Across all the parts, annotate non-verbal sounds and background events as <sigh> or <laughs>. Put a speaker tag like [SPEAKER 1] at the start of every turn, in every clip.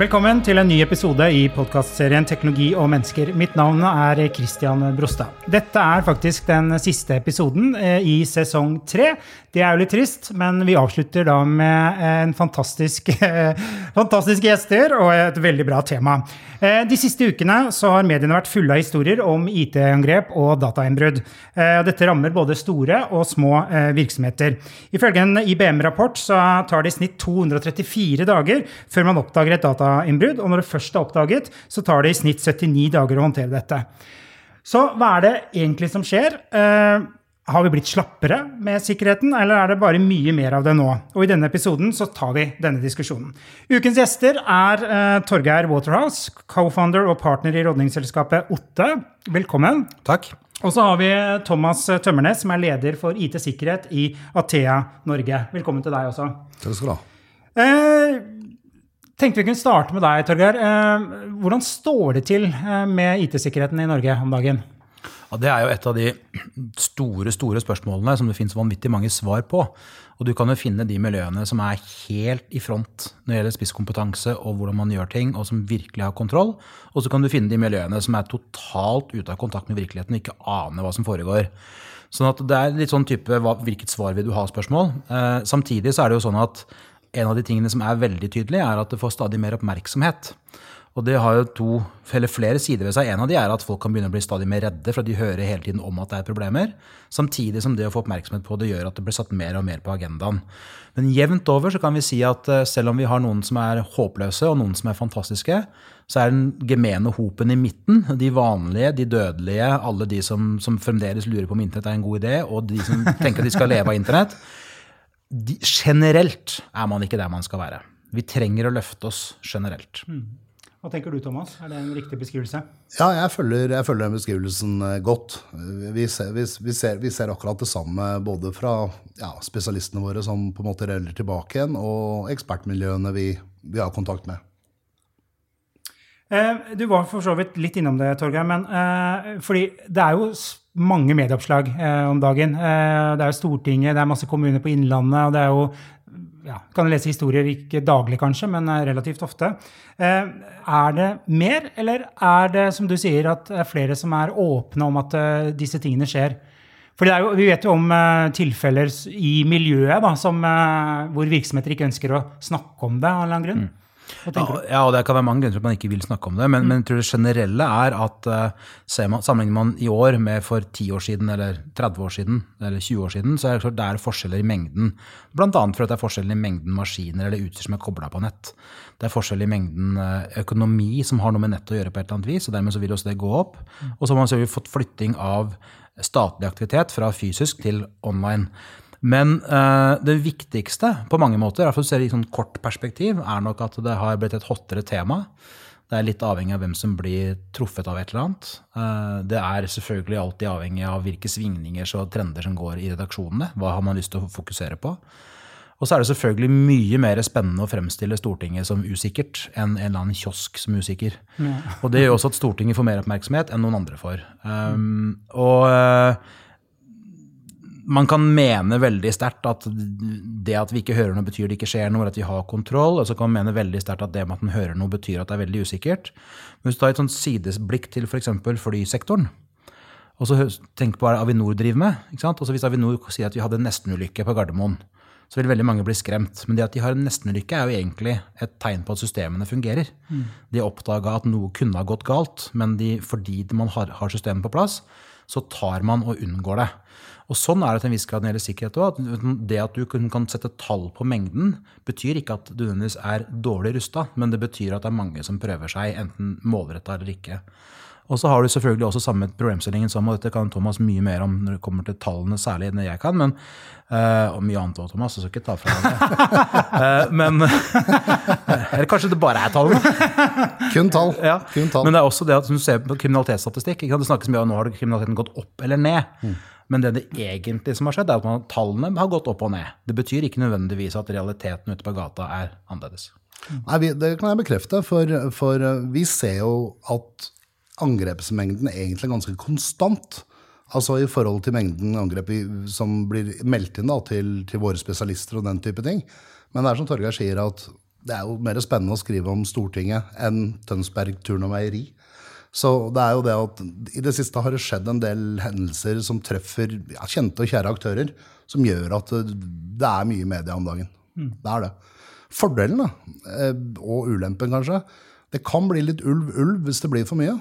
[SPEAKER 1] Velkommen til en ny episode i podkastserien Teknologi og mennesker. Mitt navn er Christian Brostad. Dette er faktisk den siste episoden eh, i sesong tre. Det er jo litt trist, men vi avslutter da med en fantastisk, <laughs> fantastiske gjester og et veldig bra tema. Eh, de siste ukene så har mediene vært fulle av historier om IT-angrep og datainnbrudd. Eh, dette rammer både store og små virksomheter. Ifølge en IBM-rapport så tar det i snitt 234 dager før man oppdager et data datainnbrudd. Og når det først er oppdaget, så tar det i snitt 79 dager å håndtere dette. Så hva er det egentlig som skjer? Eh, har vi blitt slappere med sikkerheten, eller er det bare mye mer av det nå? Og I denne episoden så tar vi denne diskusjonen. Ukens gjester er eh, Torgeir Waterhouse, co-founder og partner i rådningsselskapet Otte. Velkommen.
[SPEAKER 2] Takk.
[SPEAKER 1] Og så har vi Thomas Tømmernes, som er leder for IT-sikkerhet i Athea Norge. Velkommen til deg også.
[SPEAKER 2] Takk skal du ha.
[SPEAKER 1] Eh, tenkte vi kunne starte med deg, Torgeir. Eh, hvordan står det til eh, med IT-sikkerheten i Norge om dagen?
[SPEAKER 2] Ja, det er jo et av de store store spørsmålene som det finnes vanvittig mange svar på. Og du kan jo finne de miljøene som er helt i front når det gjelder spisskompetanse og hvordan man gjør ting, og som virkelig har kontroll. Og så kan du finne de miljøene som er totalt ute av kontakt med virkeligheten og ikke aner hva som foregår. Sånn at det er litt sånn type hvilket svar vil du ha-spørsmål. Eh, samtidig så er det jo sånn at en av de tingene som er veldig tydelig, er at det får stadig mer oppmerksomhet. Og det har jo to, eller flere sider ved seg. En av de er at folk kan begynne å bli stadig mer redde, for de hører hele tiden om at det er problemer. Samtidig som det å få oppmerksomhet på det gjør at det blir satt mer og mer på agendaen. Men jevnt over så kan vi si at eh, selv om vi har noen som er håpløse, og noen som er fantastiske, så er den gemene hopen i midten, de vanlige, de dødelige, alle de som, som fremdeles lurer på om internett er en god idé, og de som tenker at de skal leve av internett, de, generelt er man ikke der man skal være. Vi trenger å løfte oss generelt. Mm.
[SPEAKER 1] Hva tenker du, Thomas? Er det en riktig beskrivelse?
[SPEAKER 3] Ja, jeg følger, jeg følger den beskrivelsen eh, godt. Vi ser, vi, vi, ser, vi ser, akkurat det samme både fra ja, spesialistene våre som på en måte reller tilbake igjen, og ekspertmiljøene vi, vi har kontakt med.
[SPEAKER 1] Eh, du var for så vidt litt innom det, Torgeir. Men eh, fordi det er jo mange medieoppslag eh, om dagen. Eh, det er jo Stortinget, det er masse kommuner på Innlandet, og det er jo ja, Kan lese historier ikke daglig, kanskje, men eh, relativt ofte. Eh, er det mer, eller er det, som du sier, at det er flere som er åpne om at eh, disse tingene skjer? For jo, vi vet jo om tilfeller i miljøet da, som, hvor virksomheter ikke ønsker å snakke om det av en eller annen grunn. Mm.
[SPEAKER 2] Ja, ja, og det kan være mange grunner til at man ikke vil snakke om det. Men, mm. men jeg tror det generelle er at uh, man, sammenligner man i år med for 10 år siden, eller 30 år siden, eller 20 år siden, så er det klart det er forskjeller i mengden. Bl.a. fordi det er forskjeller i mengden maskiner eller utstyr som er kobla på nett. Det er forskjell i mengden uh, økonomi som har noe med nett å gjøre på et eller annet vis, og dermed så vil også det gå opp. Mm. Og så har man fått flytting av statlig aktivitet fra fysisk til online. Men uh, det viktigste på mange måter, for hvert fall ser i sånn kort perspektiv, er nok at det har blitt et hottere tema. Det er litt avhengig av hvem som blir truffet av et eller annet. Uh, det er selvfølgelig alltid avhengig av hvilke svingninger og trender som går i redaksjonene. Hva har man lyst til å fokusere på? Og så er det selvfølgelig mye mer spennende å fremstille Stortinget som usikkert enn en eller annen kiosk som usikker. Ja. Og det gjør også at Stortinget får mer oppmerksomhet enn noen andre får. Um, og uh, man kan mene veldig sterkt at det at vi ikke hører noe, betyr det ikke skjer noe, eller at vi har kontroll. Og så kan man mene veldig sterkt at det med at man hører noe, betyr at det er veldig usikkert. Men hvis du tar et sånt sidesblikk til f.eks. flysektoren, og så tenk på hva Avinor driver med. ikke sant? Også Hvis Avinor sier at vi hadde en nestenulykke på Gardermoen, så vil veldig mange bli skremt. Men det at de har en nestenulykke, er jo egentlig et tegn på at systemene fungerer. Mm. De oppdaga at noe kunne ha gått galt, men de, fordi man har, har systemet på plass, så tar man og unngår det. Og Sånn er det til en viss grad når det gjelder sikkerhet òg. Det at du kan sette tall på mengden, betyr ikke at du nødvendigvis er dårlig rusta, men det betyr at det er mange som prøver seg, enten målretta eller ikke. Og så har du selvfølgelig også samme problemstillingen som, og dette kan Thomas mye mer om når det kommer til tallene, særlig enn jeg kan, men, uh, og mye annet òg, Thomas, så skal ikke ta fra deg det. uh, <laughs> men <laughs> Eller kanskje det bare er tallene?
[SPEAKER 3] Kun tall.
[SPEAKER 2] Ja.
[SPEAKER 3] Kun tall.
[SPEAKER 2] Men det er også det at du ser på kriminalitetsstatistikk. Det snakkes mye om nå har kriminaliteten gått opp eller ned. Mm. Men det, det egentlig som har skjedd, er at man, tallene har gått opp og ned. Det betyr ikke nødvendigvis at realiteten ute på gata er annerledes.
[SPEAKER 3] Nei, Det kan jeg bekrefte, for, for eh, vi ser jo at angrepsmengden er egentlig ganske konstant. Altså i forhold til mengden angrep som blir meldt inn da, til, til, våre spesialister og den type ting. Men det er som Torgeir sier, at det er jo mer spennende å skrive om Stortinget enn Tønsberg turn og meieri. Så det er jo det at i det siste har det skjedd en del hendelser som treffer ja, kjente og kjære aktører, som gjør at det er mye media om dagen. Mm. Det er det. Fordelen, da, eh, og ulempen kanskje, det kan bli litt ulv-ulv hvis det blir for mye.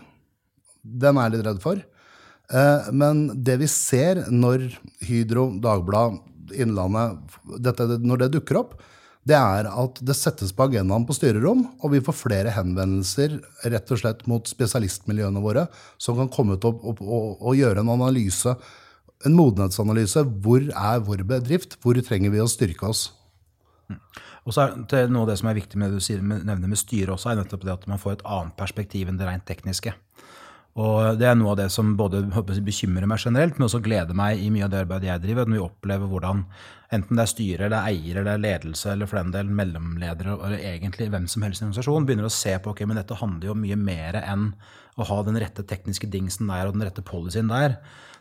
[SPEAKER 3] Den er jeg litt redd for. Eh, men det vi ser når Hydro, Dagbladet, Innlandet dette, Når det dukker opp, det er at det settes på agendaen på styrerom, og vi får flere henvendelser rett og slett mot spesialistmiljøene våre, som kan komme ut og, og, og, gjøre en analyse, en modenhetsanalyse. Hvor er vår bedrift? Hvor trenger vi å styrke oss?
[SPEAKER 2] Mm. Og så er Noe av det som er viktig med det du sier, nevner med styret også, er nettopp det at man får et annet perspektiv enn det rent tekniske. Og Det er noe av det som både bekymrer meg generelt, men også gleder meg i mye av det arbeidet jeg driver. Når vi opplever hvordan enten det er styre, eller eier, eller ledelse, eller for den del mellomledere, eller egentlig hvem som helst i en organisasjon, begynner å se på ok, men dette handler jo mye mer enn å ha den rette tekniske dingsen der og den rette policyen der.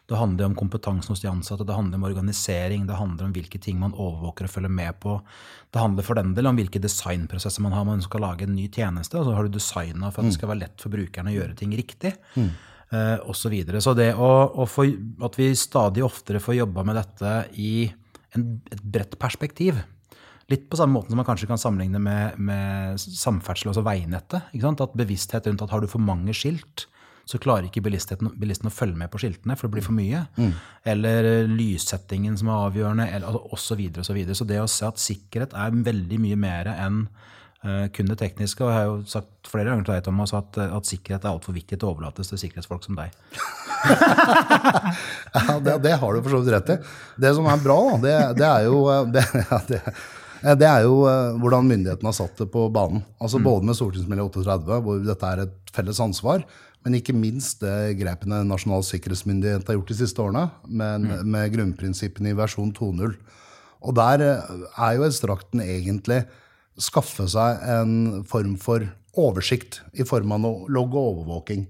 [SPEAKER 2] Det handler om kompetansen hos de ansatte, det handler om organisering, det handler om hvilke ting man overvåker og følger med på. Det handler for den del om hvilke designprosesser man har. Man skal lage en ny tjeneste, og så har du designa for at det mm. skal være lett for brukerne å gjøre ting riktig. Mm. Eh, og så, videre. så det å, å få, at vi stadig oftere får jobba med dette i en, et bredt perspektiv, Litt på samme måte som man kanskje kan sammenligne med, med samferdsel, altså veinettet. At bevissthet rundt at har du for mange skilt, så klarer ikke bilisten, bilisten, å følge med på skiltene, for det blir for mye. Mm. Eller eh, lyssettingen som er avgjørende, eller, og. Så, videre, og så, videre. så det å se at sikkerhet er veldig mye mer enn uh, kun det tekniske. Og jeg har jo sagt flere ganger til deg, Thomas, at, at sikkerhet er altfor viktig til å overlates til sikkerhetsfolk som deg. <laughs>
[SPEAKER 3] ja, det, det, har du for så vidt rett i. Det som er bra, da, det, det er jo eh, det, <laughs> ja, det er jo hvordan myndighetene har satt det på banen. Altså mm. Både med Stortingsmelding 38, hvor dette er et felles ansvar, men ikke minst det grepene Nasjonal sikkerhetsmyndighet har gjort de siste årene, med, mm. med grunnprinsippene i versjon 2.0. Og der eh, er jo ekstrakten egentlig skaffe seg en form for oversikt i form av logg og overvåking.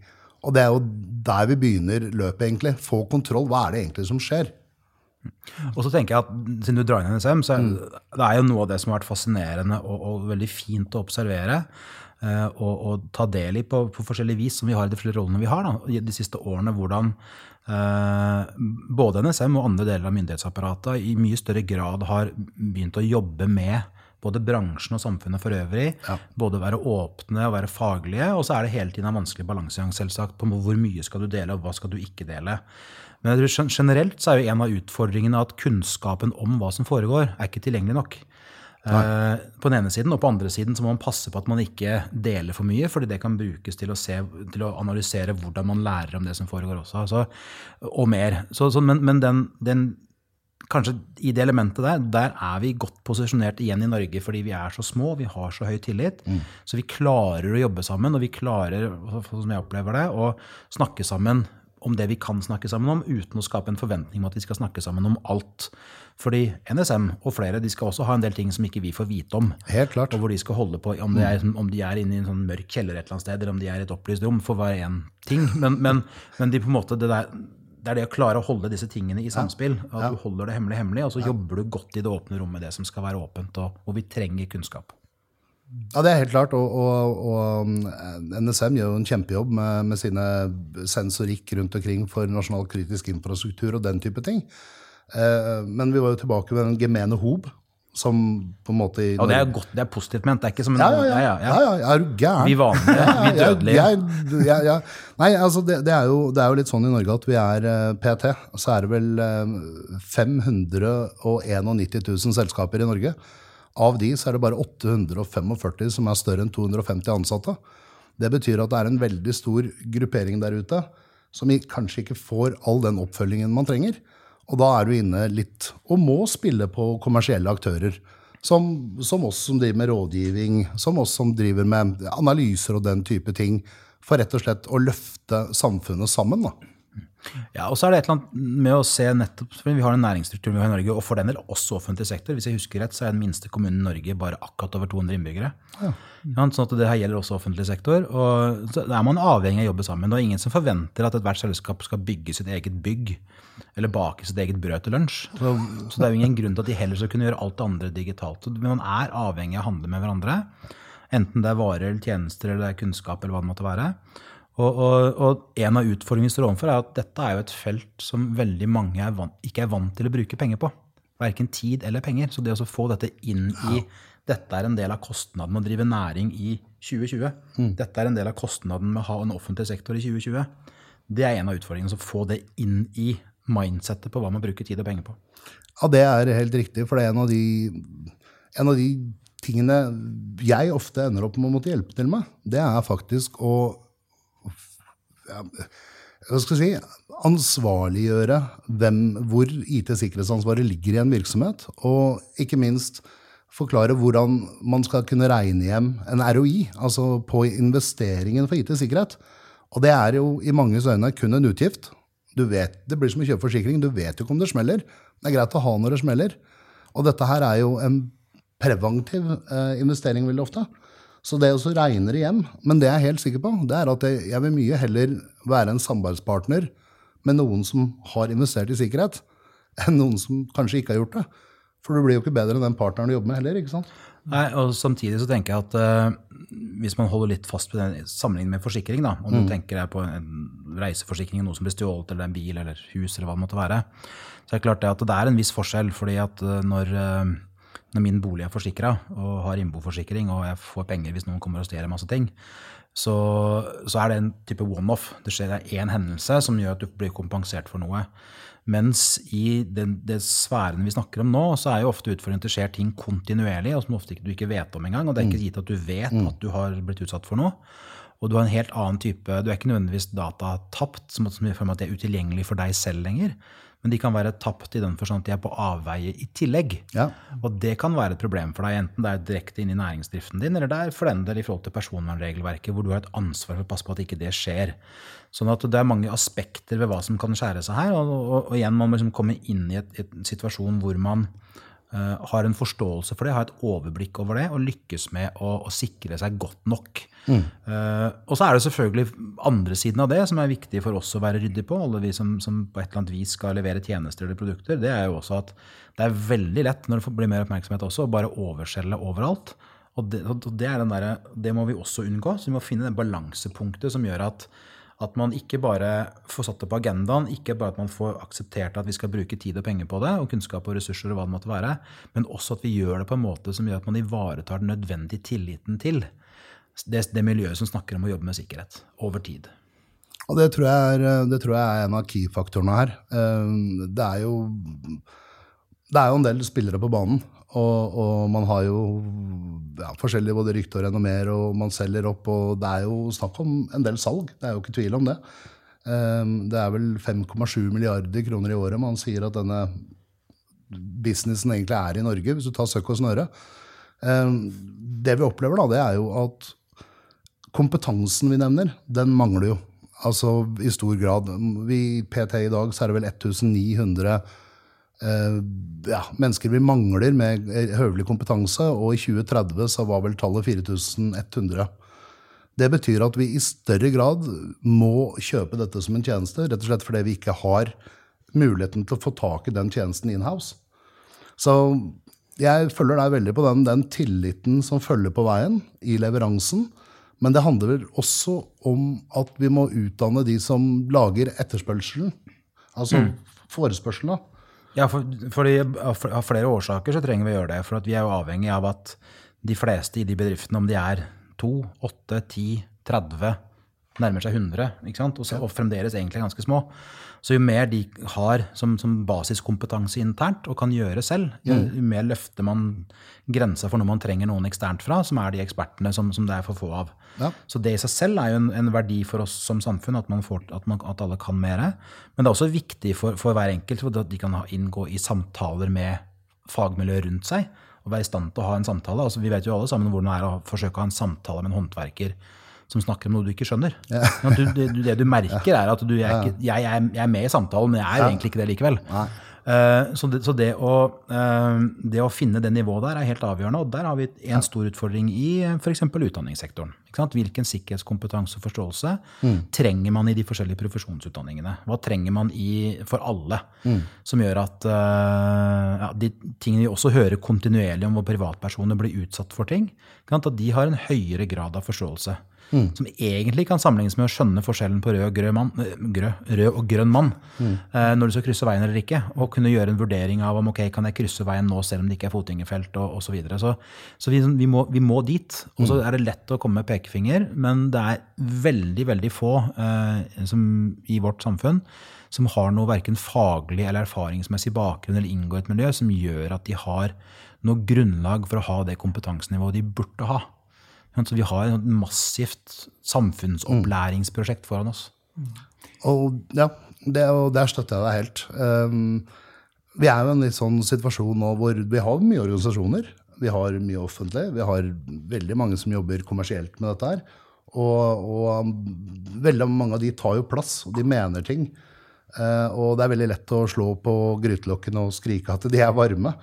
[SPEAKER 3] Og det er jo der vi begynner løpet, egentlig. Få kontroll. Hva er det egentlig som skjer?
[SPEAKER 2] Og så tenker jeg at Siden du drar inn NSM, så er mm. det er jo noe av det som har vært fascinerende og, og veldig fint å observere og, eh, og, ta del i på, på forskjellig vis, som vi har i de flere rollene vi har da, de siste årene. Hvordan eh, både NSM og andre deler av myndighetsapparatet i mye større grad har begynt å jobbe med både bransjen og samfunnet for øvrig. Ja. Både være åpne og være faglige. Og så er det hele tiden en vanskelig balansegang selvsagt, på hvor mye skal du dele, og hva skal du ikke dele. Men generelt så er jo en av utfordringene at kunnskapen om hva som foregår, er ikke tilgjengelig nok. Uh, på den ene siden, og på den andre siden så må man passe på at man ikke deler for mye, fordi det kan brukes til å, se, til å analysere hvordan man lærer om det som foregår også. Altså, og mer. Så, så, men, men den, den, kanskje i det elementet der, der er vi godt posisjonert igjen i Norge fordi vi er så små, vi har så høy tillit. Mm. Så vi klarer å jobbe sammen, og vi klarer, som jeg opplever det, å snakke sammen om det vi kan snakke sammen om, uten å skape en forventning om at vi skal snakke sammen om alt. Fordi NSM og flere de skal også ha en del ting som ikke vi får vite om.
[SPEAKER 3] Helt klart.
[SPEAKER 2] Og hvor de skal holde på, Om, er, om de er inne i en sånn mørk kjeller et eller annet sted, eller om de er i et opplyst rom, for hver én ting. Men, men, men de på en måte, det, der, det, er det å klare å holde disse tingene i samspill. At du holder det hemmelig hemmelig, og så jobber du godt i det åpne rommet, det som skal være åpent, og hvor vi trenger kunnskap.
[SPEAKER 3] Ja, det er helt klart. Og, og, og NSM gjør jo en kjempejobb med, med, sine sensorikk rundt omkring for nasjonal kritisk infrastruktur og den type ting. Eh, men vi var jo tilbake ved den gemene hob. Som på en måte
[SPEAKER 2] Ja, det er godt, det er positivt ment. Det er ikke som en
[SPEAKER 3] Ja, ja, ja. ja, ja, ja er du gæren?
[SPEAKER 2] Vi vanlige, <laughs> vi
[SPEAKER 3] dødelige. Nei, altså, det, det, er jo, det, er jo, litt sånn i Norge at vi er eh, PT. Så er det vel 591 000 selskaper i Norge. Av de så er det bare 845 som er større enn 250 ansatte. Det betyr at det er en veldig stor gruppering der ute som kanskje ikke får all den oppfølgingen man trenger. Og da er du inne litt og må spille på kommersielle aktører. Som, som oss som driver med rådgivning, som oss som driver med analyser og den type ting. For rett og slett å løfte samfunnet sammen. da.
[SPEAKER 2] Ja, og så er det et eller annet med å se nettopp, for Vi har den næringsstrukturen vi har i Norge, og for den del også offentlig sektor. Hvis jeg husker rett, så er den minste kommunen i Norge bare akkurat over 200 innbyggere. Ja. sånn at Det her gjelder også offentlig sektor. og så er man avhengig av å jobbe sammen. Det er ingen som forventer at ethvert selskap skal bygge sitt eget bygg eller bake sitt eget brød til lunsj. Så, så, det er jo ingen grunn til at de heller skal kunne gjøre alt det andre digitalt. Men man er avhengig av å handle med hverandre. Enten det er varer eller tjenester eller det er kunnskap eller hva det måtte være. Og, og, og, en av utfordringene vi står overfor, er at dette er jo et felt som veldig mange er vant, ikke er vant til å bruke penger på. Verken tid eller penger. Så det å få dette inn i dette er en del av kostnaden med å drive næring i 2020. Mm. Dette er en del av kostnaden med å ha en offentlig sektor i 2020. Det er en av utfordringene. å få det inn i mindsettet på hva man bruker tid og penger på.
[SPEAKER 3] Ja, det er helt riktig. For det er en av de, en av de tingene jeg ofte ender opp med å måtte hjelpe til med, det er faktisk å hva skal jeg si, ansvarliggjøre hvem, hvor IT-sikkerhetsansvaret ligger i en virksomhet. Og ikke minst forklare hvordan man skal kunne regne hjem en ROI, altså på investeringen for IT-sikkerhet. Og det er jo i manges øyne kun en utgift. Vet, det blir som å kjøpe forsikring. Du vet jo ikke om det smeller. Det er greit å ha når det smeller. Og dette her er jo en preventiv eh, investering veldig ofte. Så det å regne det hjem Men det jeg er helt sikker på, det er at jeg vil mye heller være en samarbeidspartner med noen som har investert i sikkerhet, enn noen som kanskje ikke har gjort det. For du blir jo ikke bedre enn den partneren du jobber med heller. ikke sant?
[SPEAKER 2] Nei, og Samtidig så tenker jeg at uh, hvis man holder litt fast på den sammenligningen med forsikring, da, om mm. du tenker deg på en reiseforsikring, noe som blir stjålet, eller en bil eller hus, eller hva det måtte være, så er det klart det at det er en viss forskjell. fordi at uh, når uh, når min bolig er forsikra og har innboforsikring, og jeg får penger hvis noen kommer og stjeler masse ting, så, så, er det en type one-off. Det skjer én hendelse som gjør at du blir kompensert for noe. Mens i den, det sfæren vi snakker om nå, så er jo ofte utfordringen at det skjer ting kontinuerlig, og som ofte ikke, du ikke vet om engang. Og det er ikke mm. gitt at du vet mm. at du har blitt utsatt for noe. Og du har en helt annen type Du er ikke nødvendigvis data tapt, som, som gjør at det er utilgjengelig for deg selv lenger men de kan være tapt i den forstand at de er på avveie i tillegg. Ja. Og det kan være et problem for deg, enten det er direkte inn i næringsdriften din, eller det er for den del i forhold til personvernregelverket, hvor du har et ansvar for å passe på at ikke det skjer. Sånn at det er mange aspekter ved hva som kan skjære seg her. Og, og, og igjen, man må liksom komme inn i en situasjon hvor man har en forståelse for det, har et overblikk over det og lykkes med å, å sikre seg godt nok. Mm. Uh, og så er det selvfølgelig andre siden av det som er viktig for oss å være ryddig på, alle vi som, som, på et eller annet vis skal levere tjenester eller produkter. Det er jo også at det er veldig lett når det blir mer oppmerksomhet også, å bare overselge overalt. Og det, og det, der, det, må vi også unngå. Så vi må finne det balansepunktet som gjør at, at man ikke bare får satt det på agendaen, ikke bare at man får akseptert at vi skal bruke tid og penger på det, og kunnskap og ressurser og hva det måtte være, men også at vi gjør det på en måte som gjør at man ivaretar den nødvendige tilliten til det, det, miljøet som snakker om å jobbe med sikkerhet over tid.
[SPEAKER 3] Og det tror jeg er, det tror jeg er en av key-faktorene her. Eh, det er, jo, det er jo en del spillere på banen. Og, og man har jo ja, forskjellige både rykter og renommeer, og man selger opp. Og det er jo snakk om en del salg. Det er jo ikke tvil om det. Eh, det er vel 5,7 milliarder kroner i året man sier at denne businessen egentlig er i Norge, hvis du tar søkk og snøre. Eh, det vi opplever, da, det er jo at kompetansen vi nevner, den mangler jo. Altså i stor grad. Vi, PT i dag så er det vel 1900 eh, ja, mennesker vi mangler med høvelig kompetanse, og i 2030 så var vel tallet 4100. Det betyr at vi i større grad må kjøpe dette som en tjeneste, rett og slett fordi vi ikke har muligheten til å få tak i den tjenesten in-house. Så jeg følger deg veldig på den, den tilliten som følger på veien i leveransen. Men det handler vel også om at vi må utdanne de som lager etterspørselen. Altså mm. forespørselen.
[SPEAKER 2] Ja, for, fordi, av flere årsaker så trenger vi å gjøre det. For vi er jo avhengig av at de fleste i de bedriftene, om de er 2, 8, 10, 30, nærmer seg 100, og, så, og fremdeles egentlig ganske små, så jo mer de har som, som basiskompetanse internt og kan gjøre selv, jo, mm. jo, mer løfter man grensa for når man trenger noen eksternt fra, som er de ekspertene som, som det er for få av. Ja. Så det i seg selv er jo en, en, verdi for oss som samfunn, at, får, at, man, at alle kan mer. Men det er også viktig for, for hver enkelt for at de kan inngå i samtaler med fagmiljøet rundt seg. Og være i stand til å ha en samtale. Altså, vi vet jo alle sammen hvordan det er å forsøke å ha en samtale med en håndverker som snakker om noe du ikke skjønner. Ja, du, det, det, du merker, er at du er ikke, jeg, jeg, jeg, er med i samtalen, men jeg er egentlig ikke det likevel. Uh, så, det, så det, å, uh, det, å, finne det nivået der er helt avgjørende. Og der har vi en stor utfordring i f.eks. utdanningssektoren. Hvilken sikkerhetskompetanse og forståelse mm. trenger man i de forskjellige profesjonsutdanningene? Hva trenger man i, for alle? Mm. Som gjør at uh, ja, de tingene vi også hører kontinuerlig om hvor privatpersoner blir utsatt for ting, at de har en høyere grad av forståelse. Mm. Som egentlig kan sammenlignes med å skjønne forskjellen på rød og, grød mann, eh, grød, rød og grønn mann mm. eh, når du skal krysse veien eller ikke. Og kunne gjøre en vurdering av om ok, kan jeg krysse veien nå selv om det ikke er fotgjengerfelt og osv. Så, videre. så Så vi, vi, må, vi må dit. Og så mm. er det lett å komme med pekefinger, men det er veldig, veldig få eh, som, i vårt samfunn som har noe verken faglig eller erfaringsmessig bakgrunn eller inngår i et miljø som gjør at de har noe grunnlag for å ha det kompetansenivået de burde ha. Så vi har et massivt samfunnsopplæringsprosjekt foran oss.
[SPEAKER 3] Og ja, det, der støtter jeg deg helt. Um, vi er i en litt sånn situasjon nå hvor vi har mye organisasjoner. Vi har mye offentlig. Vi har veldig mange som jobber kommersielt med dette her. Og, og veldig mange av de tar jo plass, og de mener ting. Uh, og det er veldig lett å slå på grytelokkene og skrike at de er varme.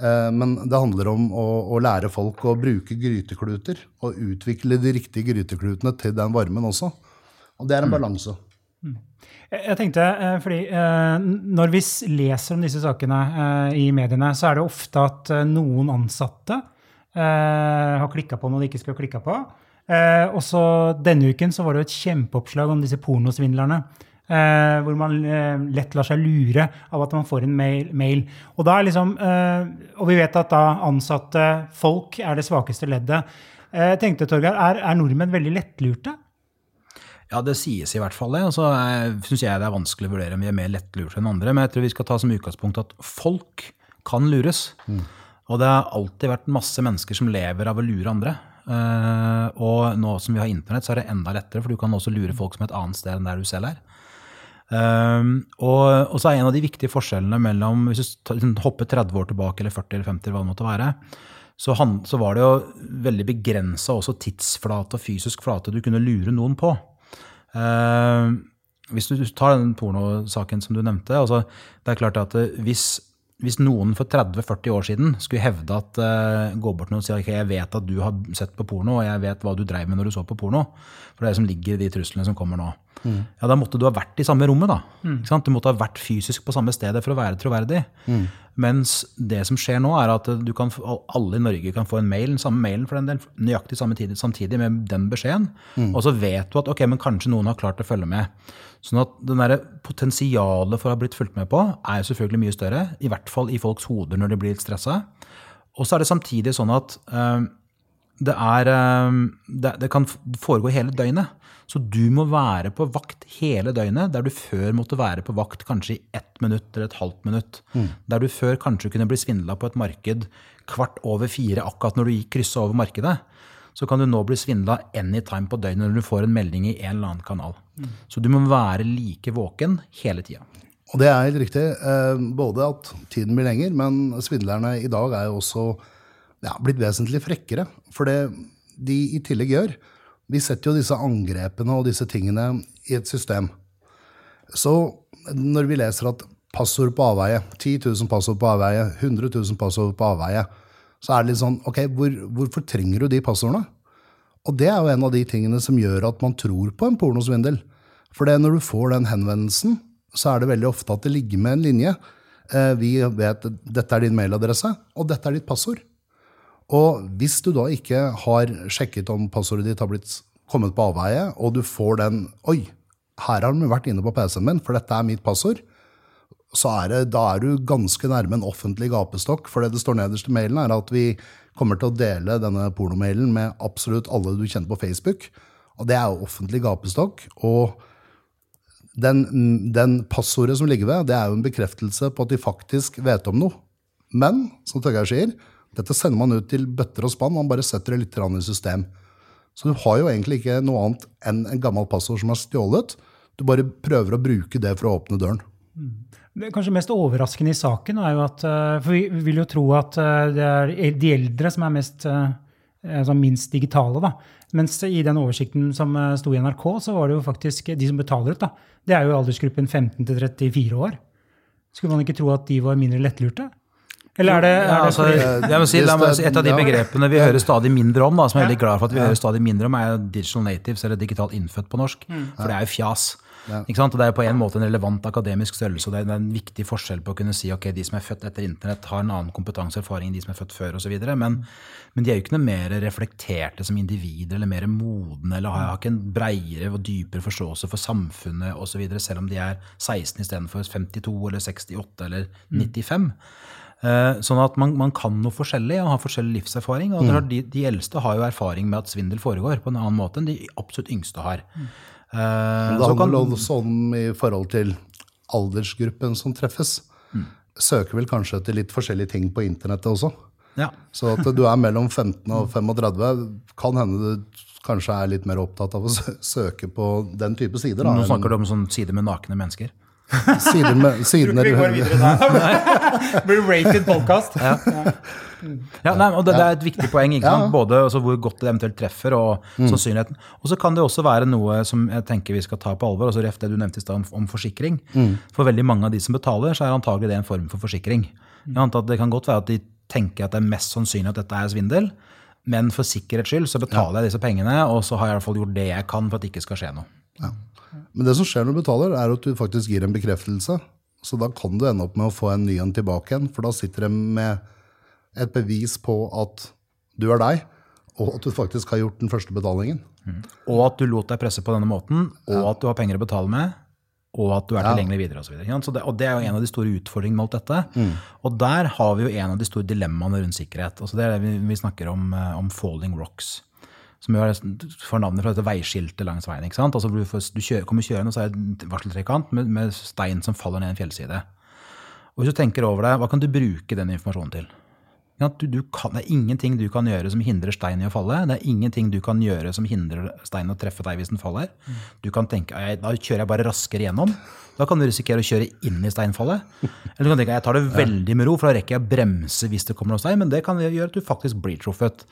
[SPEAKER 3] Eh, men det handler om å, å, lære folk å bruke grytekluter. Og utvikle de riktige gryteklutene til den varmen også. Og det er en mm. balanse. Mm.
[SPEAKER 1] Jeg tenkte, eh, fordi eh, Når vi leser om disse sakene i mediene, så er det ofte at noen ansatte har klikka på noe de ikke skulle klikka på. Og så Denne uken så var det et kjempeoppslag om disse pornosvindlerne. Eh, hvor man eh, lett lar seg lure av at man får en mail. mail. Og, liksom, eh, og, vi vet at da ansatte folk er det svakeste leddet. Eh, tenkte, Torgeir, er, er, nordmenn veldig lettlurte?
[SPEAKER 2] Ja, det sies i hvert fall det. Og så syns jeg det er vanskelig å vurdere om vi er mer lettlurte enn andre. Men jeg tror vi skal ta som utgangspunkt at folk kan lures. Mm. Og det har alltid vært masse mennesker som lever av å lure andre. Uh, og nå som vi har internett, så er det enda lettere, for du kan også lure folk som et annet sted enn der du selv er. Um, og, og, så er en av de viktige forskjellene mellom Hvis du liksom hopper 30 år tilbake, eller 40 eller 50, eller hva det måtte være, så, han, så var det jo veldig begrensa også tidsflate og fysisk flate du kunne lure noen på. Uh, hvis du tar den pornosaken som du nevnte altså, Det er klart at hvis, hvis noen for 30-40 år siden skulle hevde at uh, gå bort og si ok, jeg vet at du har sett på porno, og jeg vet hva du dreiv med når du så på porno, for det er det som ligger i de truslene som kommer nå, Mm. Ja, Da måtte du ha vært i samme rommet. da. Mm. Du måtte ha vært fysisk på samme stedet for å være troverdig. Mm. Mens det som skjer nå, er at kan, alle i Norge kan få en mail, den samme mailen for den del, nøyaktig samtidig, samtidig med den beskjeden. Mm. Og så vet du at ok, men kanskje noen har klart å følge med. Sånn at den der Potensialet for å ha blitt fulgt med på er selvfølgelig mye større. I hvert fall i folks hoder når de blir litt stressa. Og så er det samtidig sånn at øh, det, er, øh, det, det kan foregå hele døgnet. Så du må være på vakt hele døgnet, der du før måtte være på vakt kanskje i ett minutt eller et halvt minutt. Mm. Der du før kanskje kunne bli svindla på et marked kvart over fire akkurat når du gikk kryssa over markedet. Så kan du nå bli svindla anytime på døgnet når du får en melding i en eller annen kanal. Så du må være like våken hele tida.
[SPEAKER 3] Og det er helt riktig. Eh, både at tiden blir lenger, men svindlerne i dag er jo også ja, blitt vesentlig frekkere. For det de i tillegg gjør, vi setter jo disse angrepene og disse tingene i et system. Så når vi leser at passord på avveie, 10 000 passord på avveie, 100 000 passord på avveie, så er det litt sånn Ok, hvor, hvorfor trenger du de passordene? Og det er jo en av de tingene som gjør at man tror på en pornosvindel. For det når du får den henvendelsen, så er det veldig ofte at det ligger med en linje. Eh, vi vet dette er din mailadresse, og dette er ditt passord. Og hvis du da ikke har sjekket om passordet ditt har blitt kommet på avveie, og du får den Oi, her har de vært inne på PC-en min, for dette er mitt passord. Så er det, da er du ganske nærme en offentlig gapestokk. For det det står nederst i mailen, er at vi kommer til å dele denne pornomailen med absolutt alle du kjenner på Facebook. Og det er jo offentlig gapestokk. Og den, den passordet som ligger ved, det er jo en bekreftelse på at de faktisk vet om noe. Men, som Torgeir sier, dette sender man ut til bøtter og spann. Man bare setter det litt i system. Så du har jo egentlig ikke noe annet enn en gammel passord som er stjålet. Du bare prøver å bruke det for å åpne døren.
[SPEAKER 1] Mm. Det kanskje mest overraskende i saken er jo at eh, For vi vil jo tro at eh, det er de eldre som er mest eh, minst digitale. da. Mens i den oversikten som sto i NRK, så var det jo faktisk de som betaler ut, da. Det er jo aldersgruppen 15 til 34 år. Skulle man ikke tro at de var mindre lettlurte? Eller er det, er
[SPEAKER 2] Ja, altså, jeg må si, la meg et av de begrepene vi hører stadig mindre om, da, som jeg er veldig glad for at vi hører stadig mindre om, er digital natives, eller digitalt innfødt på norsk. For det er jo fjas. Ikke sant? Og det er jo på en måte en relevant akademisk størrelse, og det er en viktig forskjell på å kunne si ok, de som er født etter internett, har en annen kompetanse og erfaring enn de som er født før, osv. Men, men de er jo ikke noe mer reflekterte som individer, eller mer modne, eller har, ikke en breiere og dypere forståelse for samfunnet osv., selv om de er 16 istedenfor 52 eller 68 eller 95. Eh, Sånn at man, man kan noe forskjellig og har forskjellig livserfaring. og er de, de eldste har jo erfaring med at svindel foregår på en annen måte enn de absolutt yngste har. Eh,
[SPEAKER 3] Det
[SPEAKER 2] så kan,
[SPEAKER 3] handler også om i forhold til aldersgruppen som treffes. Søker vel kanskje etter litt forskjellige ting på internettet også.
[SPEAKER 2] ja.
[SPEAKER 3] Så at du er mellom 15 og 35, kan hende du kanskje er litt mer opptatt av å søke på den type sider. Da,
[SPEAKER 2] Nå snakker du om sånn side med nakne mennesker.
[SPEAKER 3] sider med, <laughs> sider
[SPEAKER 1] Vi går videre da. <laughs> Blir det rated podcast?
[SPEAKER 2] Ja, nei, og det, det er et viktig poeng. ikke sant? Både altså, hvor godt det eventuelt treffer, og sannsynligheten. Og så kan det også være noe som jeg tenker vi skal ta på alvor. altså ref det du nevnte i stad om, forsikring. For veldig mange av de som betaler, så er antagelig det en form for forsikring. Jeg antar at Det kan godt være at de tenker at det er mest sannsynlig at dette er svindel, men for sikkerhets skyld så betaler jeg disse pengene, og så har jeg i hvert fall gjort det jeg kan for at det ikke skal skje noe.
[SPEAKER 3] Men det som skjer når du betaler, er at du faktisk gir en bekreftelse. Så da kan du ende opp med å få en ny en tilbake igjen, for da sitter de med et bevis på at du er deg, og at du faktisk har gjort den første betalingen.
[SPEAKER 2] Og at du lot deg presse på denne måten, og at du har penger å betale med, og at du er
[SPEAKER 3] Ja.
[SPEAKER 2] tilgjengelig videre. Og, det, og det er jo en av de store utfordringene med alt dette. Og der har vi jo en av de store dilemmaene rundt sikkerhet. Altså det er det vi, vi snakker om, eh, om falling rocks. Som jo får navnet fra dette veiskiltet langs veien. ikke sant? Altså Du, får, du kjører, kommer kjørende, og så er det en varseltrekant med, med stein som faller ned en fjellside. Og hvis du tenker over det, hva kan du bruke den informasjonen til? Du, du kan, det er ingenting du kan gjøre som hindrer stein i å falle. Det er ingenting du kan gjøre som hindrer steinen å treffe deg hvis den faller. Du kan tenke da kjører jeg bare raskere gjennom. Da kan du risikere å kjøre inn i steinfallet. Eller du kan tenke jeg tar det veldig med ro, for da rekker jeg å bremse hvis det kommer noe stein. Men det kan gjøre at du faktisk blir truffet.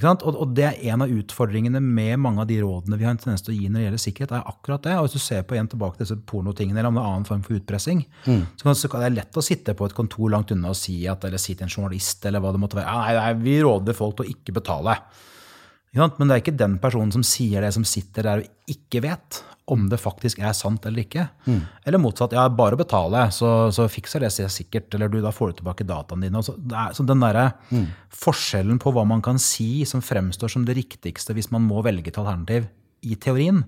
[SPEAKER 2] Og, og det er en av utfordringene med mange av de rådene vi har en tendens til å gi når det gjelder sikkerhet, er akkurat det. Og hvis du ser på igjen tilbake til disse pornotingene, eller om det er annen form for utpressing, så, kan, så kan det er lett å sitte på et kontor langt unna og si at, eller si til en journalist eller hva det måtte være, nei, vi råder folk til å ikke betale. Men det er ikke den personen som sier det, som sitter der og ikke vet om det faktisk er sant eller ikke. Eller motsatt, ja, bare betale, så, så fikser det seg sikkert, eller du, da får du tilbake dataene dine. Og Så, det er, så den derre forskjellen på hva man kan si som fremstår som det riktigste hvis man må velge et alternativ i teorien,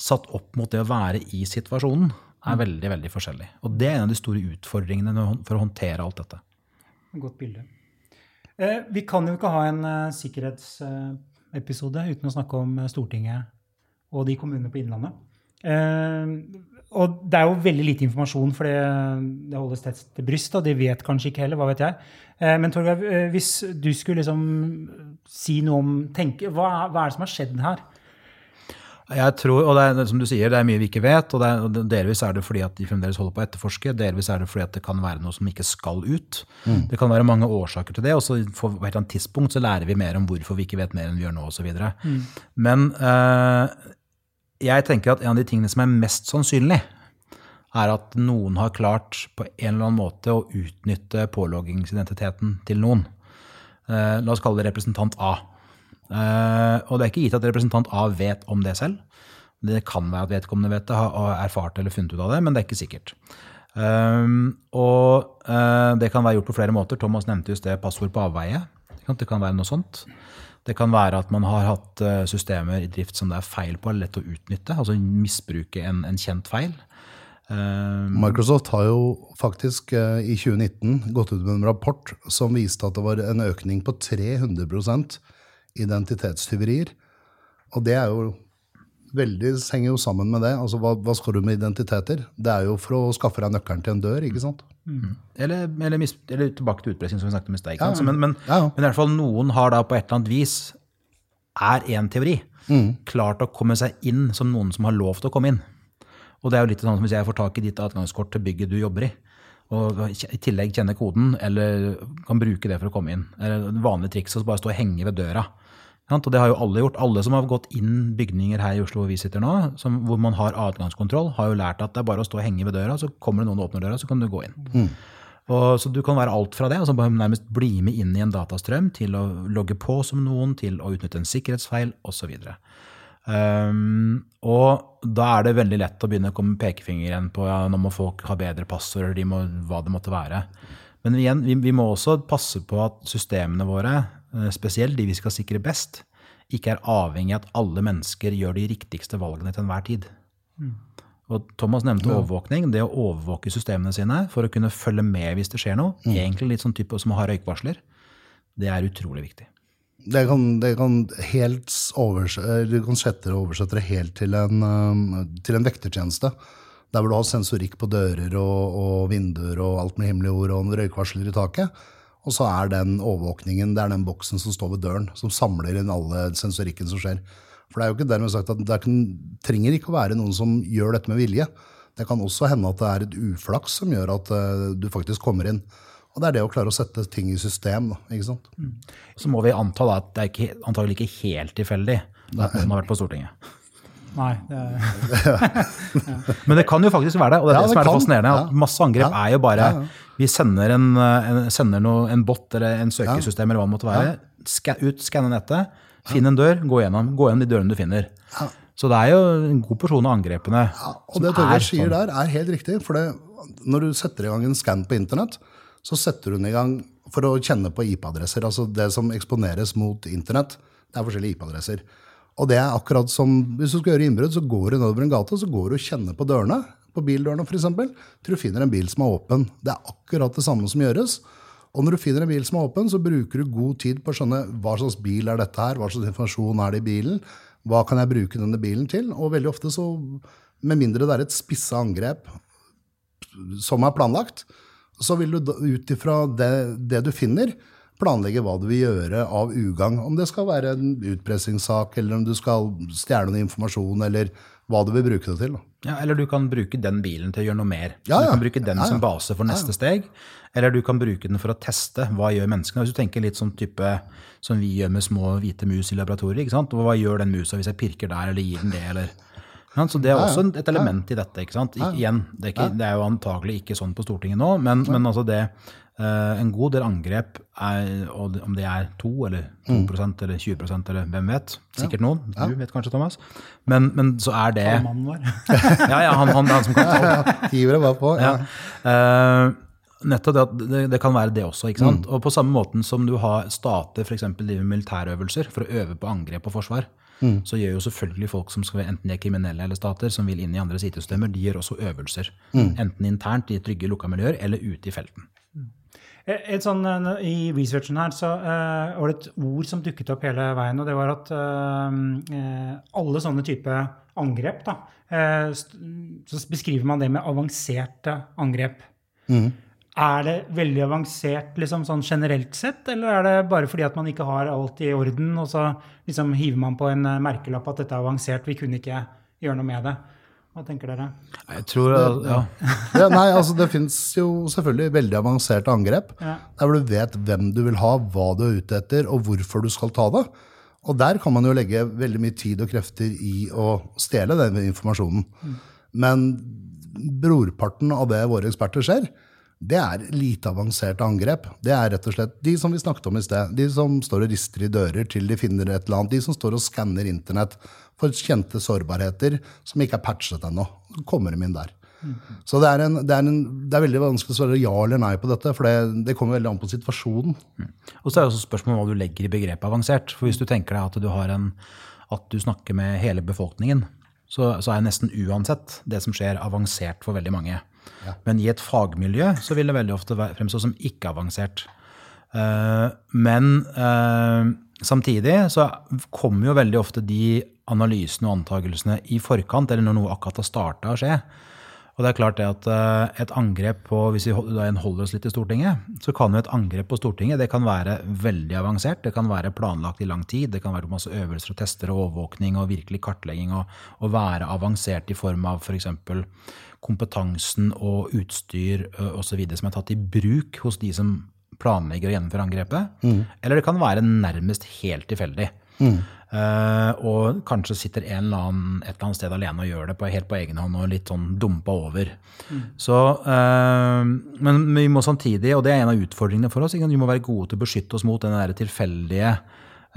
[SPEAKER 2] satt opp mot det å være i situasjonen, er veldig, veldig forskjellig. Og det er en av de store utfordringene for å håndtere alt dette.
[SPEAKER 1] Godt bilde. Eh, vi kan jo ikke ha en eh, sikkerhetsepisode uten å snakke om eh, Stortinget og de kommunene på Innlandet. Eh, og det er jo veldig lite informasjon, for det, det holdes tett til bryst, og de vet kanskje ikke heller, hva vet jeg. Eh, men Torgeir, hvis du skulle liksom si noe om tenke, hva, hva er det som har skjedd her?
[SPEAKER 2] Jeg tror, og det er som du sier, det er mye vi ikke vet. og, det er, og Delvis er det fordi at de fremdeles holder på å etterforske, delvis er det fordi at det kan være noe som ikke skal ut. Det kan være mange årsaker til det, og så på et eller annet tidspunkt så lærer vi mer om hvorfor vi ikke vet mer enn vi gjør nå osv. Men eh, jeg tenker at en av de tingene som er mest sannsynlig, er at noen har klart på en eller annen måte å utnytte påloggingsidentiteten til noen. Eh, la oss kalle det representant A. Eh, og det er ikke gitt at representant A vet om det selv. Det kan være at vedkommende vet det, har erfart eller funnet ut av det, men det er ikke sikkert. Um, og eh, det kan være gjort på flere måter. Thomas nevnte just det passord på avveie. Det kan være noe sånt. Det kan være at man har hatt eh, systemer i drift som det er feil på, eller lett å utnytte. Altså misbruke en, en kjent feil. Um,
[SPEAKER 3] Microsoft har jo faktisk i 2019 gått ut med en rapport som viste at det var en økning på 300 identitetstyverier. Og det er jo veldig, henger jo sammen med det. Altså, hva, hva skal du med identiteter? Det er jo for å skaffe deg nøkkelen til en dør, ikke sant?
[SPEAKER 2] Eller, eller, mis, eller tilbake til utpressing, som vi snakket om i sted. Ja? Men, men,
[SPEAKER 3] Ja,
[SPEAKER 2] men i hvert fall noen har da på et eller annet vis, er én teori, klart å komme seg inn som noen som har lov til å komme inn. Og det er jo litt sånn som hvis jeg får tak i ditt adgangskort til bygget du jobber i, og i tillegg kjenner koden, eller kan bruke det for å komme inn. Eller vanlig vanlige trikset å bare stå og henge ved døra. Og det har jo alle gjort. Alle som har gått inn bygninger her i Oslo hvor vi sitter nå, som, hvor man har adgangskontroll, har jo lært at det er bare å stå og henge ved døra, så kommer det noen og åpner døra, så kan du gå inn. Mm. Og, så du kan være alt fra det, altså bare nærmest bli med inn i en datastrøm, til å logge på som noen, til å utnytte en sikkerhetsfeil, osv. Um, og da er det veldig lett å begynne å komme pekefingeren på ja, nå må folk ha bedre passord, de må, hva det måtte være. Men igjen, vi, vi, må også passe på at systemene våre, spesielt de vi skal sikre best, ikke er avhengig av at alle mennesker gjør de riktigste valgene til enhver tid. Mm. Og Thomas nevnte ja. overvåkning. Det å overvåke systemene sine for å kunne følge med hvis det skjer noe, mm. egentlig litt sånn type som å ha røykvarsler, det er utrolig viktig.
[SPEAKER 3] Det kan, det kan helt du kan sette det oversette det helt til en, um, til en vektertjeneste. Der hvor du har sensorikk på dører og, og vinduer og alt med himmelige ord og røykvarsler i taket. Og så er den overvåkningen det er den boksen som står ved døren, som samler inn alle sensorikken som skjer. For det er jo ikke dermed sagt at det kan, trenger ikke å være noen som gjør dette med vilje. Det kan også hende at det er et uflaks som gjør at uh, du faktisk kommer inn. Og det er det å klare å sette ting i system. Da? Mm.
[SPEAKER 2] Så må vi anta da, at det er ikke, antagelig ikke helt tilfeldig at noen har vært på Stortinget.
[SPEAKER 1] Nei, det er... <laughs>
[SPEAKER 2] Men det kan jo faktisk være det. Og det er ja, det, som er det fascinerende. at Masse angrep ja. er jo bare Vi sender en, en, sender noe, en bot eller en søkesystem eller hva det måtte være. Skal, ut, skanne nettet, finn en dør, gå gjennom, gå gjennom de dørene du finner. Så det er jo en god porsjon av angrepene.
[SPEAKER 3] Ja, og det Torgeir sier sånn. der, er helt riktig. For det, når du setter i gang en skann på internett, så setter hun i gang for å kjenne på IP-adresser. Altså det som eksponeres mot internett. Det er forskjellige IP-adresser. Og det er akkurat som hvis du skal gjøre innbrudd, så går du nedover en gate så går du og kjenner på dørene. På bildørene, f.eks. Til du finner en bil som er åpen. Det er akkurat det samme som gjøres. Og når du finner en bil som er åpen, så bruker du god tid på å skjønne hva slags bil er dette her, hva slags informasjon er det i bilen, hva kan jeg bruke denne bilen til? Og veldig ofte så, med mindre det er et spissa angrep som er planlagt, så vil du ut ifra det, det, du finner, planlegge hva du vil gjøre av ugagn. Om det skal være en utpressingssak, eller om du skal stjele noe informasjon, eller hva du vil bruke det til.
[SPEAKER 2] Ja, Eller du kan bruke den bilen til å gjøre noe mer. Ja, ja. Du kan bruke den ja, som base for neste steg. Eller du kan bruke den for å teste hva gjør menneskene. Hvis du tenker litt sånn type som vi gjør med små hvite mus i laboratoriet. ikke sant? Hva gjør den musa hvis jeg pirker der, eller gir den det, eller så Det er også et element i dette. ikke sant? igjen, det er, ikke, det er, jo antagelig ikke sånn på Stortinget nå, men, men altså det En god del angrep, er, om det er 2 eller 2 mm. eller 20% eller hvem vet, sikkert noen, du vet kanskje, Thomas, men, men så er det <laughs> Ja, ja, han, han, han som kan
[SPEAKER 3] ta Hiver det bare på. Ja.
[SPEAKER 2] Uh, nettopp det, det, det, kan være det også. ikke sant? Mm. Og på samme måten som du har stater f.eks. driver militærøvelser for å øve på angrep og forsvar, mm. så gjør jo selvfølgelig folk som skal enten de er kriminelle eller stater, som vil inn i andre IT-systemer, de gjør også øvelser. Mm. Enten internt i trygge lukka miljøer eller ute i felten. Mm.
[SPEAKER 1] Et sånn, eh, I researchen her så uh, var det et ord som dukket opp hele veien, og det var at uh, alle sånne type angrep da, uh, Så beskriver man det med avanserte angrep. Mm. Er det veldig avansert liksom, sånn generelt sett, eller er det bare fordi at man ikke har alt i orden, og så liksom, hiver man på en eh, merkelapp at dette er avansert, vi kunne ikke gjøre noe med det? Hva tenker dere?
[SPEAKER 2] Jeg tror, ja. <laughs>
[SPEAKER 3] ja nei, altså Det fins jo selvfølgelig veldig avanserte angrep. Ja. Der hvor du vet hvem du vil ha, hva du er ute etter, og hvorfor du skal ta det. Og der kan man jo legge veldig mye tid og krefter i å stjele den informasjonen. Mm. Men brorparten av det våre eksperter ser, det er lite avanserte angrep. Det er rett og slett de som vi snakket om i sted. De som står og rister i dører til de finner et eller annet. De som står og skanner internett for kjente sårbarheter som ikke er patchet ennå. Kommer de inn der. Så det er, en, det, er en, det er, veldig vanskelig å svare ja eller nei på dette, for det, det kommer veldig an på situasjonen. Mm.
[SPEAKER 2] Og så er det også spørsmålet hva du legger i begrepet avansert. For hvis du tenker deg at du, en, at du snakker med hele befolkningen, så, så er nesten uansett det som skjer, avansert for veldig mange. Men i et fagmiljø så vil det veldig ofte fremstå som ikke-avansert. Eh, men eh, samtidig så kommer jo veldig ofte de analysene og antakelsene i forkant, eller når noe akkurat har starta å skje. Og det er klart det at eh, et angrep på Hvis vi holder oss litt i Stortinget, så kan jo et angrep på Stortinget det kan være veldig avansert. Det kan være planlagt i lang tid. Det kan være masse øvelser og tester og overvåkning og virkelig kartlegging. Og, og være avansert i form av f.eks. kompetansen og utstyr osv. som er tatt i bruk hos de som planlegger å gjennomføre angrepet. Eller det kan være nærmest helt tilfeldig. Eh, og kanskje sitter en eller annen et eller annet sted alene og gjør det på, helt på egen hånd og litt sånn dumpa over. Så, uh, men vi må samtidig, og det er en av utfordringene for oss, vi må være gode til å beskytte oss mot den tilfeldige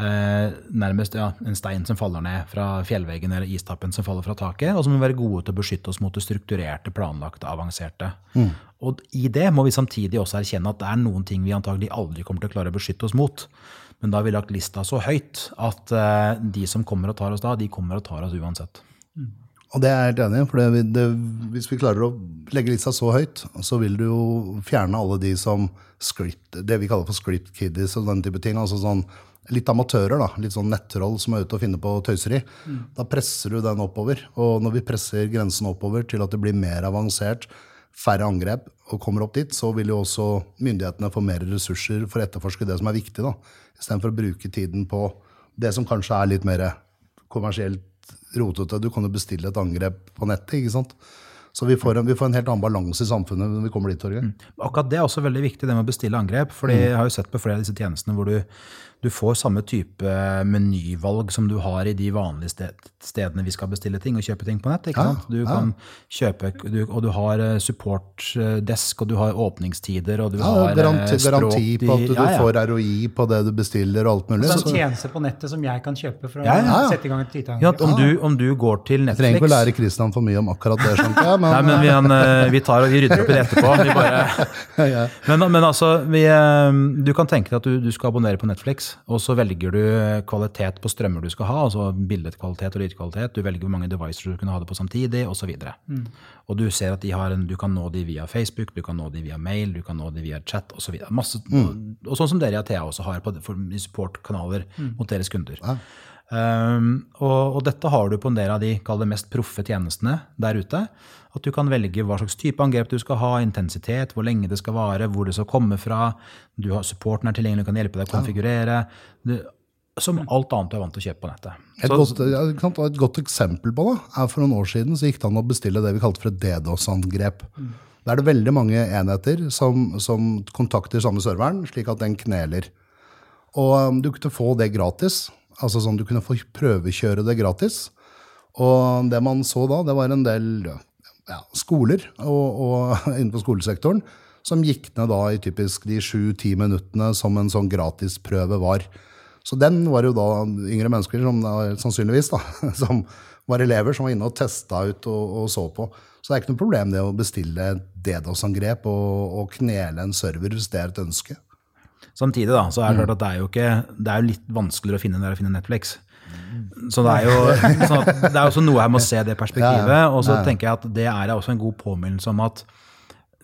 [SPEAKER 2] eh, nærmest ja, en stein som faller ned fra fjellveggen eller istappen som faller fra taket. Og som må være gode til å beskytte oss mot det strukturerte, planlagte, avanserte. Og i det må vi samtidig også erkjenne at det er noen ting vi antagelig aldri kommer til å klare å beskytte oss mot. Men da har vi lagt lista så høyt at eh, de som kommer og tar oss da, de kommer og tar oss uansett.
[SPEAKER 3] Og det er jeg helt enig i. for det, det, Hvis vi klarer å legge lista så høyt, så vil du jo fjerne alle de som script, det vi kaller for script kiddies og den type ting. altså sånn Litt amatører, da, litt sånn nettroll som er ute og finner på tøyseri. Da presser du den oppover. Og når vi presser grensen oppover til at det blir mer avansert, færre angrep og kommer opp dit, så vil jo også myndighetene få mer ressurser for å etterforske det som er viktig. da, Istedenfor å bruke tiden på det som kanskje er litt mer kommersielt rotete. Du kan jo bestille et angrep på nettet. ikke sant? Så vi får en, vi får en helt annen balanse i samfunnet når vi kommer dit. Torgeir.
[SPEAKER 2] Akkurat det er også veldig viktig, det med å bestille angrep. fordi jeg har jo sett på flere av disse tjenestene hvor du, du får samme type menyvalg som du har i de vanlige stedene vi skal bestille ting og kjøpe ting på nett. ikke sant? Du kan kjøpe, du, Og du har eh, supportdesk, og du har åpningstider, og du
[SPEAKER 3] Ja,
[SPEAKER 2] har eh,
[SPEAKER 3] garanti,
[SPEAKER 2] språk
[SPEAKER 3] garanti på at du
[SPEAKER 2] ja, ja.
[SPEAKER 3] får ROI på det du bestiller, og alt mulig.
[SPEAKER 1] Så
[SPEAKER 3] er
[SPEAKER 1] en tjeneste på nettet som jeg kan kjøpe for å
[SPEAKER 2] Ja, ja,
[SPEAKER 3] ja.
[SPEAKER 1] sette i gang et
[SPEAKER 2] Ja, om, du, om du går til
[SPEAKER 3] Netflix trenger ikke å lære Christian for mye om akkurat det. skjønte jeg, men,
[SPEAKER 2] Nei, men vi, han, eh, vi tar og vi rydder opp i det etterpå. Vi bare, <laughs> men, men altså, vi, du kan tenke deg at du, du skal abonnere på Netflix, og så velger du kvalitet på strømmer du skal ha, altså bildekvalitet og lydkvalitet. Du velger hvor mange devices du kan ha det på samtidig, osv. Mm. Og du ser at de har en, du kan nå de via Facebook, du kan nå de via mail, du kan nå de via chat osv. Masse, Og sånn som dere i Athea også har på, for, i supportkanaler mot deres kunder. Um, og, og dette har du på en del av de det mest proffe tjenestene der ute. At du kan velge hva slags type angrep du skal ha, intensitet, hvor lenge det skal vare, hvor det skal komme fra. Du har Supporten er tilgjengelig, kan hjelpe deg å konfigurere. Du, som alt annet du er vant til å kjøpe på nettet.
[SPEAKER 3] Et,
[SPEAKER 2] Så-
[SPEAKER 3] godt, et godt eksempel på det er for noen år siden så gikk det an å bestille det vi kalte for et DDoS-angrep. Da er det veldig mange enheter som, som kontakter samme serveren, slik at den kneler. Og um, du kunne få det gratis. Altså sånn, Du kunne få prøvekjøre det gratis. Og det man så da, det var en del ja, skoler og, og <laughs> innenfor skolesektoren som gikk ned da i typisk de sju-ti minuttene som en sånn gratisprøve var. Så den var jo da yngre mennesker, som sannsynligvis, da, <laughs> som var elever som var inne og testa ut og, og så på. Så det er ikke noe problem det å bestille DDoS-angrep og, og knele en server hvis det er et ønske.
[SPEAKER 2] Samtidig da, så er det klart at det er jo ikke, det er jo litt vanskeligere å finne enn det er å finne Netflix. Så det er jo <laughs> sånn at det er også noe her med å se det perspektivet. Og så tenker jeg at det er også en god påminnelse om at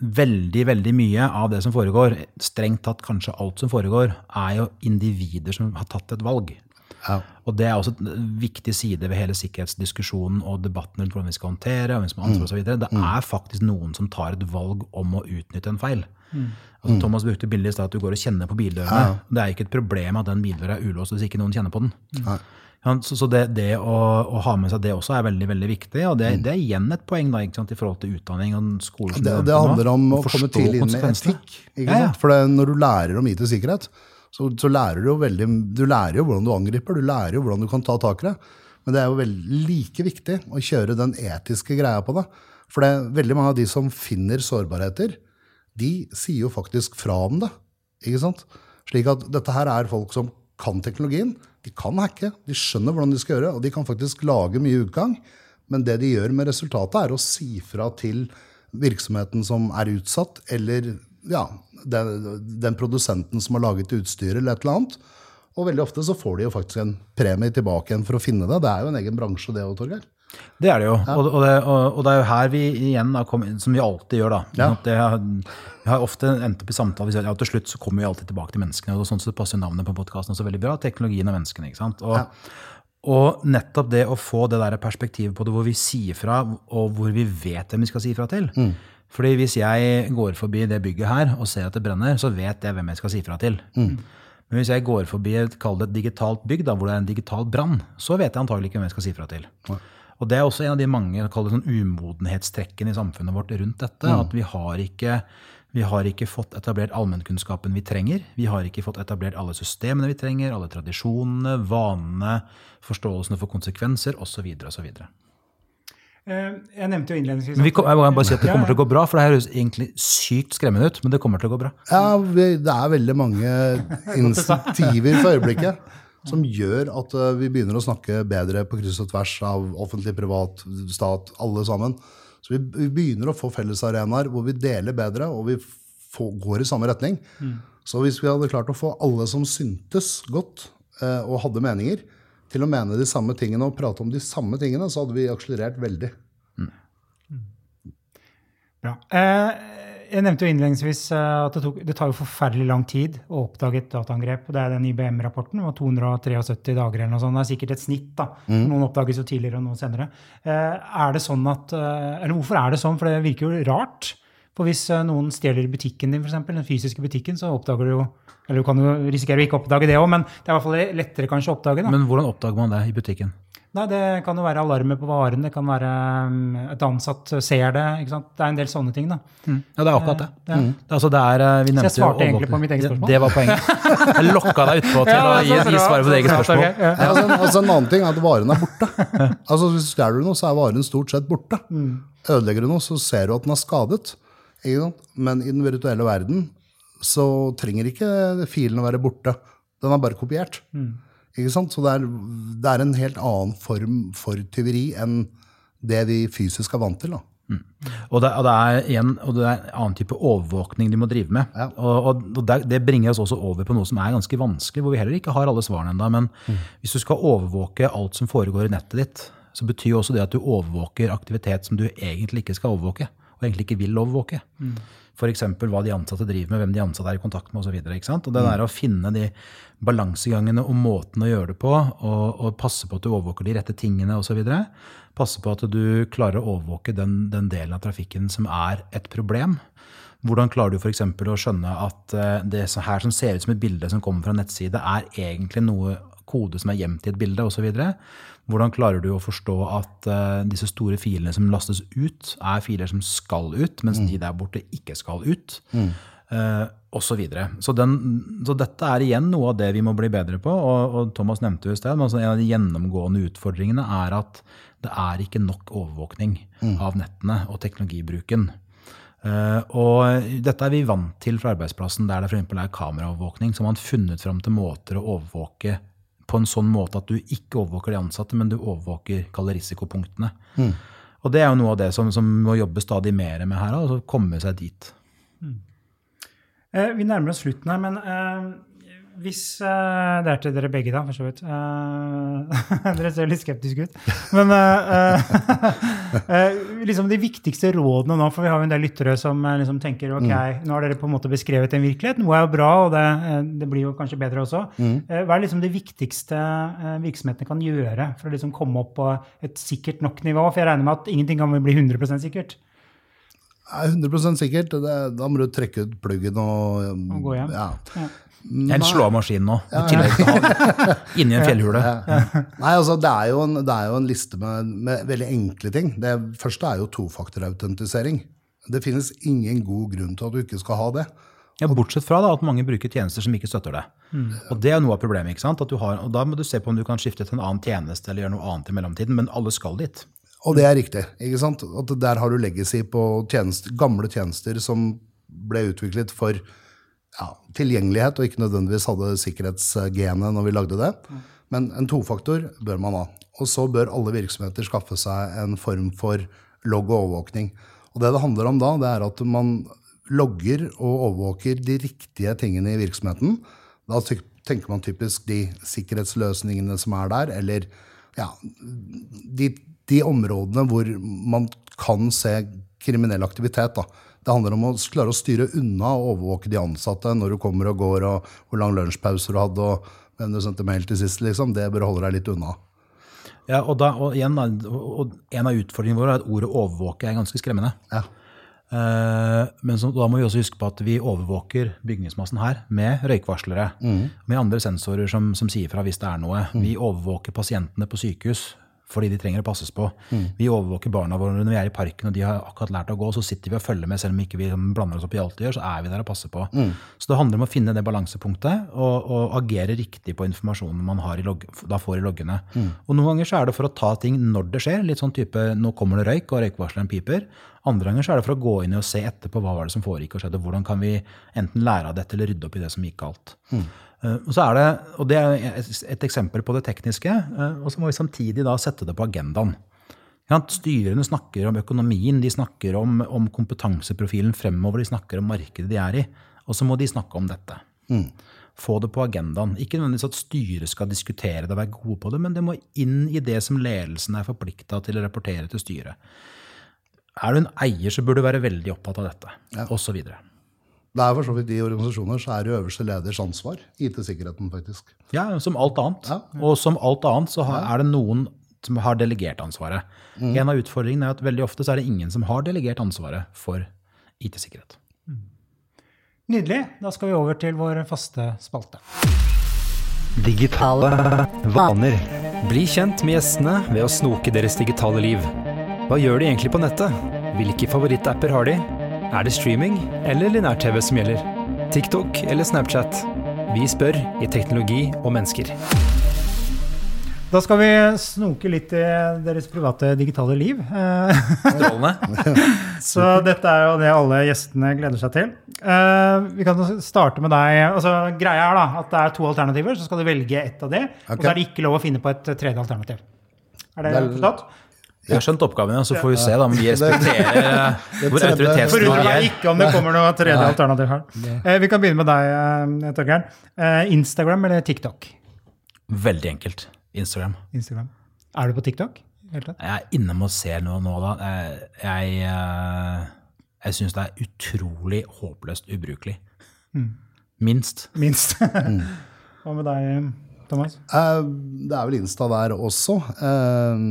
[SPEAKER 2] veldig, veldig mye av det som foregår, strengt tatt kanskje alt som foregår, er jo individer som har tatt et valg.
[SPEAKER 3] Ja.
[SPEAKER 2] Og det er også en viktig side ved hele sikkerhetsdiskusjonen og debatten rundt hvordan vi skal håndtere, og hvem som har ansvar og så. Det er faktisk noen som tar et valg om å utnytte en feil. Altså, Thomas brukte bildet i stad at du går og kjenner på bildørene. Det er ikke et problem at den bildøra er ulåst hvis ikke noen kjenner på den. Ja, så så det, det å, å ha med seg det også er veldig veldig viktig. Og det, det er igjen et poeng da, ikke sant, i forhold til utdanning og skole.
[SPEAKER 3] Det, det handler om å komme tidlig inn med etikk. Ikke
[SPEAKER 2] Ja, ja.
[SPEAKER 3] sant? For det, når du lærer om IT-sikkerhet, så, så lærer du jo veldig Du lærer jo hvordan du angriper, du lærer jo hvordan du kan ta tak i det. Men det er jo veldig, like viktig å kjøre den etiske greia på det. For det, veldig mange av de som finner sårbarheter, de sier jo faktisk fra om det. Ikke sant? Slik at dette her er folk som kan teknologien. De kan hacke, de skjønner hvordan de skal gjøre, og de kan faktisk lage mye utgang. Men det de gjør med resultatet, er å si fra til virksomheten som er utsatt, eller ja, den, den produsenten som har laget utstyret, eller et eller annet. Og veldig ofte så får de jo faktisk en premie tilbake igjen for å finne det. Det er jo en egen bransje, det òg, Torgeir.
[SPEAKER 2] Det er det jo. Og, og, det, og, og det er jo her vi igjen har kommet, som vi alltid gjør, da.
[SPEAKER 3] Ja.
[SPEAKER 2] At Det har, vi har ofte endt opp i samtale, vi sier, ja, til slutt så kommer vi alltid tilbake til menneskene. og sånn så passer navnet på podkasten også veldig bra. Teknologien og menneskene. ikke sant? Og, Og nettopp det å få det der perspektivet på det hvor vi sier fra, og hvor vi vet hvem vi skal si fra til. Fordi hvis jeg går forbi det bygget her og ser at det brenner, så vet jeg hvem jeg skal si fra til. Men hvis jeg går forbi et, et digitalt bygg, da, hvor det er en digital brann, så vet jeg antagelig ikke hvem jeg skal si fra til. Og det er også en av de mange sånn umodenhetstrekkene i samfunnet vårt rundt dette. At vi har ikke vi har ikke fått etablert allmennkunnskapen vi trenger. Vi har ikke fått etablert alle systemene vi trenger, alle tradisjonene, vanene, forståelsene for konsekvenser osv. osv.
[SPEAKER 1] Eh, Jeg nevnte jo innledningsvis
[SPEAKER 2] Men vi kom, jeg må bare si at det kommer til å gå bra, for det her høres egentlig sykt skremmende ut, men det kommer til å gå bra.
[SPEAKER 3] Ja, vi, det er veldig mange <laughs> insentiver for øyeblikket <laughs> som gjør at eh, vi begynner å snakke bedre på kryss og tvers av offentlig, privat, stat, alle sammen. Så vi, vi begynner å få fellesarenaer hvor vi deler bedre, og vi får, går i samme retning. Så hvis vi hadde klart å få alle som syntes godt eh, og hadde meninger, til å mene de samme tingene og prate om de samme tingene, så hadde vi akselerert veldig.
[SPEAKER 1] Bra. Eh, Jeg nevnte jo innledningsvis eh, at det, tok, det tar jo forferdelig lang tid å oppdage et dataangrep. og Det er den IBM-rapporten. det var 273 dager eller noe sånt. Det er sikkert et snitt. da. Noen oppdages jo tidligere og noen senere. Eh, Er det sånn at, eh, eller Hvorfor er det sånn? For det virker jo rart. For hvis eh, noen stjeler butikken din, for eksempel, den fysiske butikken, så oppdager du jo Eller du kan jo risikere å ikke oppdage det òg, men det er i hvert fall lettere kanskje å oppdage. da.
[SPEAKER 2] Men hvordan oppdager man det i butikken?
[SPEAKER 1] Nei, Det kan jo være alarmer på varen, det kan være um, et ansatt ser det. ikke sant? Det er en del sånne ting. da.
[SPEAKER 2] Ja, det er akkurat det.
[SPEAKER 1] Ja.
[SPEAKER 2] Det, er altså, det er, eh, vi nevnte jo
[SPEAKER 1] svarte egentlig på mitt eget spørsmål.
[SPEAKER 2] Det var poenget. <laughs> Jeg lokka deg utpå til å gi, gi svaret på ditt eget spørsmål.
[SPEAKER 1] Ja.
[SPEAKER 3] Ja, altså, altså En annen ting er at varen er borte. <laughs> Altså Hvis du stjeler noe, så er varen stort sett borte. Ødelegger du noe, så ser du at den er skadet. Men i den virtuelle verden så trenger ikke filen å være borte. Den er bare kopiert. Ikke sant? Så det er, det er en helt annen form for tyveri enn det vi fysisk er vant til. da.
[SPEAKER 2] Og det, og det er igjen, og det er en annen type overvåkning de må drive med.
[SPEAKER 3] Ja.
[SPEAKER 2] Og, og, det, det bringer oss også over på noe som er ganske vanskelig, hvor vi heller ikke har alle svarene enda, Men hvis du skal overvåke alt som foregår i nettet ditt, så betyr også det at du overvåker aktivitet som du egentlig ikke skal overvåke, og egentlig ikke vil overvåke. F.eks. hva de ansatte driver med, hvem de ansatte er i kontakt med osv. Det der å finne de balansegangene og måten å gjøre det på, og, og passe på at du overvåker de rette tingene osv. Passe på at du klarer å overvåke den, den delen av trafikken som er et problem. Hvordan klarer du f.eks. å skjønne at eh, det her som ser ut som et bilde som kommer fra en nettside, er egentlig noe kode som er gjemt i et bilde osv.? Hvordan klarer du å forstå at uh, disse store filene som lastes ut, er filer som skal ut, mens de der borte ikke skal ut? Uh, og så videre. Så, den, så dette er igjen noe av det vi må bli bedre på. Og, og Thomas nevnte jo i sted, men altså en av de gjennomgående utfordringene er at det er ikke nok overvåkning av nettene og teknologibruken. Uh, og dette er vi vant til fra arbeidsplassen der det for er kameraovervåkning. Så har man funnet fram til måter å overvåke på en sånn måte at du ikke overvåker de ansatte, men du overvåker kalle risikopunktene. Og det er jo noe av det som, som må jobbe stadig mer med her, altså komme seg dit.
[SPEAKER 1] Eh, vi nærmer oss slutten her, men eh, hvis uh, Det er til dere begge, da, for så vidt. Uh, <laughs> dere ser litt skeptiske ut. Men <laughs> eh, liksom de viktigste rådene nå, for vi har jo en del lyttere som liksom tenker ok, nå har dere på en måte beskrevet en virkelighet, noe er jo bra, og det, det blir jo kanskje bedre også. Eh, hva er liksom det viktigste virksomhetene kan gjøre for å liksom komme opp på et sikkert nok nivå? For jeg regner med at ingenting kan bli 100 sikkert.
[SPEAKER 3] Jeg er 100 sikkert. Da må du trekke ut pluggen og,
[SPEAKER 1] Og gå hjem.
[SPEAKER 3] Ja.
[SPEAKER 1] Ja.
[SPEAKER 2] En slåmaskin nå, i tillegg til <laughs> inni en fjellhule.
[SPEAKER 3] Nei, altså det er jo en, det er jo en liste med, med veldig enkle ting. Det første er jo tofaktorautentisering. Det finnes ingen god grunn til at du ikke skal ha det.
[SPEAKER 2] Ja, Bortsett fra da, at mange bruker tjenester som ikke støtter det. Og Det er noe av problemet. ikke sant? At du har, og Da må du se på om du kan skifte til en annen tjeneste eller gjøre noe annet i mellomtiden, men alle skal dit.
[SPEAKER 3] Og det er riktig. ikke sant? At Der har du legacy på tjenester, gamle tjenester som ble utviklet for ja, tilgjengelighet, og ikke nødvendigvis hadde sikkerhetsgenet når vi lagde det. Men en tofaktor bør man ha. Og så bør alle virksomheter skaffe seg en form for logg og overvåkning. Og det det handler om da, det er at man logger og overvåker de riktige tingene i virksomheten. Da tenker man typisk de sikkerhetsløsningene som er der, eller ja, de, de områdene hvor man kan se kriminell aktivitet. Da. Det handler om å klare å styre unna og overvåke de ansatte når du kommer og går, og hvor lang lunsjpause du hadde, og hvem du sendte mail til sist. Liksom. Det bør holde deg litt unna.
[SPEAKER 2] Ja, og, da, og, igjen, og en av utfordringene våre er at ordet overvåke er ganske skremmende.
[SPEAKER 3] Ja.
[SPEAKER 2] Eh, men så, da må vi også huske på at vi overvåker bygningsmassen her med røykvarslere. Med andre sensorer som, som sier fra hvis det er noe. Vi overvåker pasientene på sykehus fordi de trenger å passes på. Vi overvåker barna våre når vi er i parken og de har akkurat lært å gå. Så sitter vi og følger med, selv om ikke vi blander oss opp i alt de gjør. Så er vi der og passer på. Så det handler om å finne det balansepunktet og, og agere riktig på informasjonen man har i logg, da får i loggene. Og noen ganger så er det for å ta ting når det skjer. Litt sånn type nå kommer det røyk, og røykvarsleren piper. Andre ganger så er det for å gå inn og se etterpå hva var det som foregikk og skjedde. Hvordan kan vi enten lære av dette eller rydde opp i det som gikk galt. Eh, Og, så er det, og det er et- eksempel på det tekniske. eh, Og så må vi samtidig da sette det på agendaen. Ja, styrene snakker om økonomien, de snakker om, om kompetanseprofilen fremover, de snakker om markedet de er i. Og så må de snakke om dette. Få det på agendaen. Ikke nødvendigvis at styret skal diskutere det og være gode på det, men det må inn i det som ledelsen er forplikta til å rapportere til styret. Er du en eier, så burde du være veldig opptatt av dette, så videre.
[SPEAKER 3] Det er for så vidt I organisasjoner så er det øverste leders ansvar. IT-sikkerheten, faktisk.
[SPEAKER 2] Ja, som alt annet.
[SPEAKER 3] Ja.
[SPEAKER 2] Og som alt annet så har, er det noen som har delegert ansvaret. En av utfordringene er at veldig ofte så er det ingen som har delegert ansvaret for IT-sikkerhet.
[SPEAKER 1] Nydelig. Da skal vi over til vår faste spalte.
[SPEAKER 4] Digitale vaner. Bli kjent med gjestene ved å snoke deres digitale liv. Hva gjør de egentlig på nettet? Hvilke favorittapper har de? Er det streaming eller linær-TV som gjelder? TikTok eller Snapchat? Vi spør i Teknologi og mennesker.
[SPEAKER 1] Da skal vi snoke litt i deres private digitale liv. Eh,
[SPEAKER 2] Strålende. <laughs>
[SPEAKER 1] Så dette er jo det alle gjestene gleder seg til. Eh, vi kan starte med deg. Altså, greia er da at det er to alternativer, så skal du velge ett av de. Og så er det ikke lov å finne på et tredje alternativ. Er det
[SPEAKER 3] Vel-
[SPEAKER 1] forstått?
[SPEAKER 2] Jeg har skjønt oppgaven, ja, så får vi se da, om vi respekterer eh, hvor vi
[SPEAKER 1] meg
[SPEAKER 2] er.
[SPEAKER 1] ikke om det kommer noe tredje alternativ her. Eh, vi kan begynne med deg, eh, Torgeir. Eh, Instagram eller TikTok?
[SPEAKER 2] Veldig enkelt. Instagram.
[SPEAKER 1] Instagram. Er du på TikTok?
[SPEAKER 2] Jeg er innom og ser noe nå, da. Jeg, jeg, eh, jeg syns det er utrolig håpløst ubrukelig. Minst.
[SPEAKER 1] Minst. <laughs> Hva med deg, Thomas?
[SPEAKER 3] Eh, Det er vel Insta der også. Eh,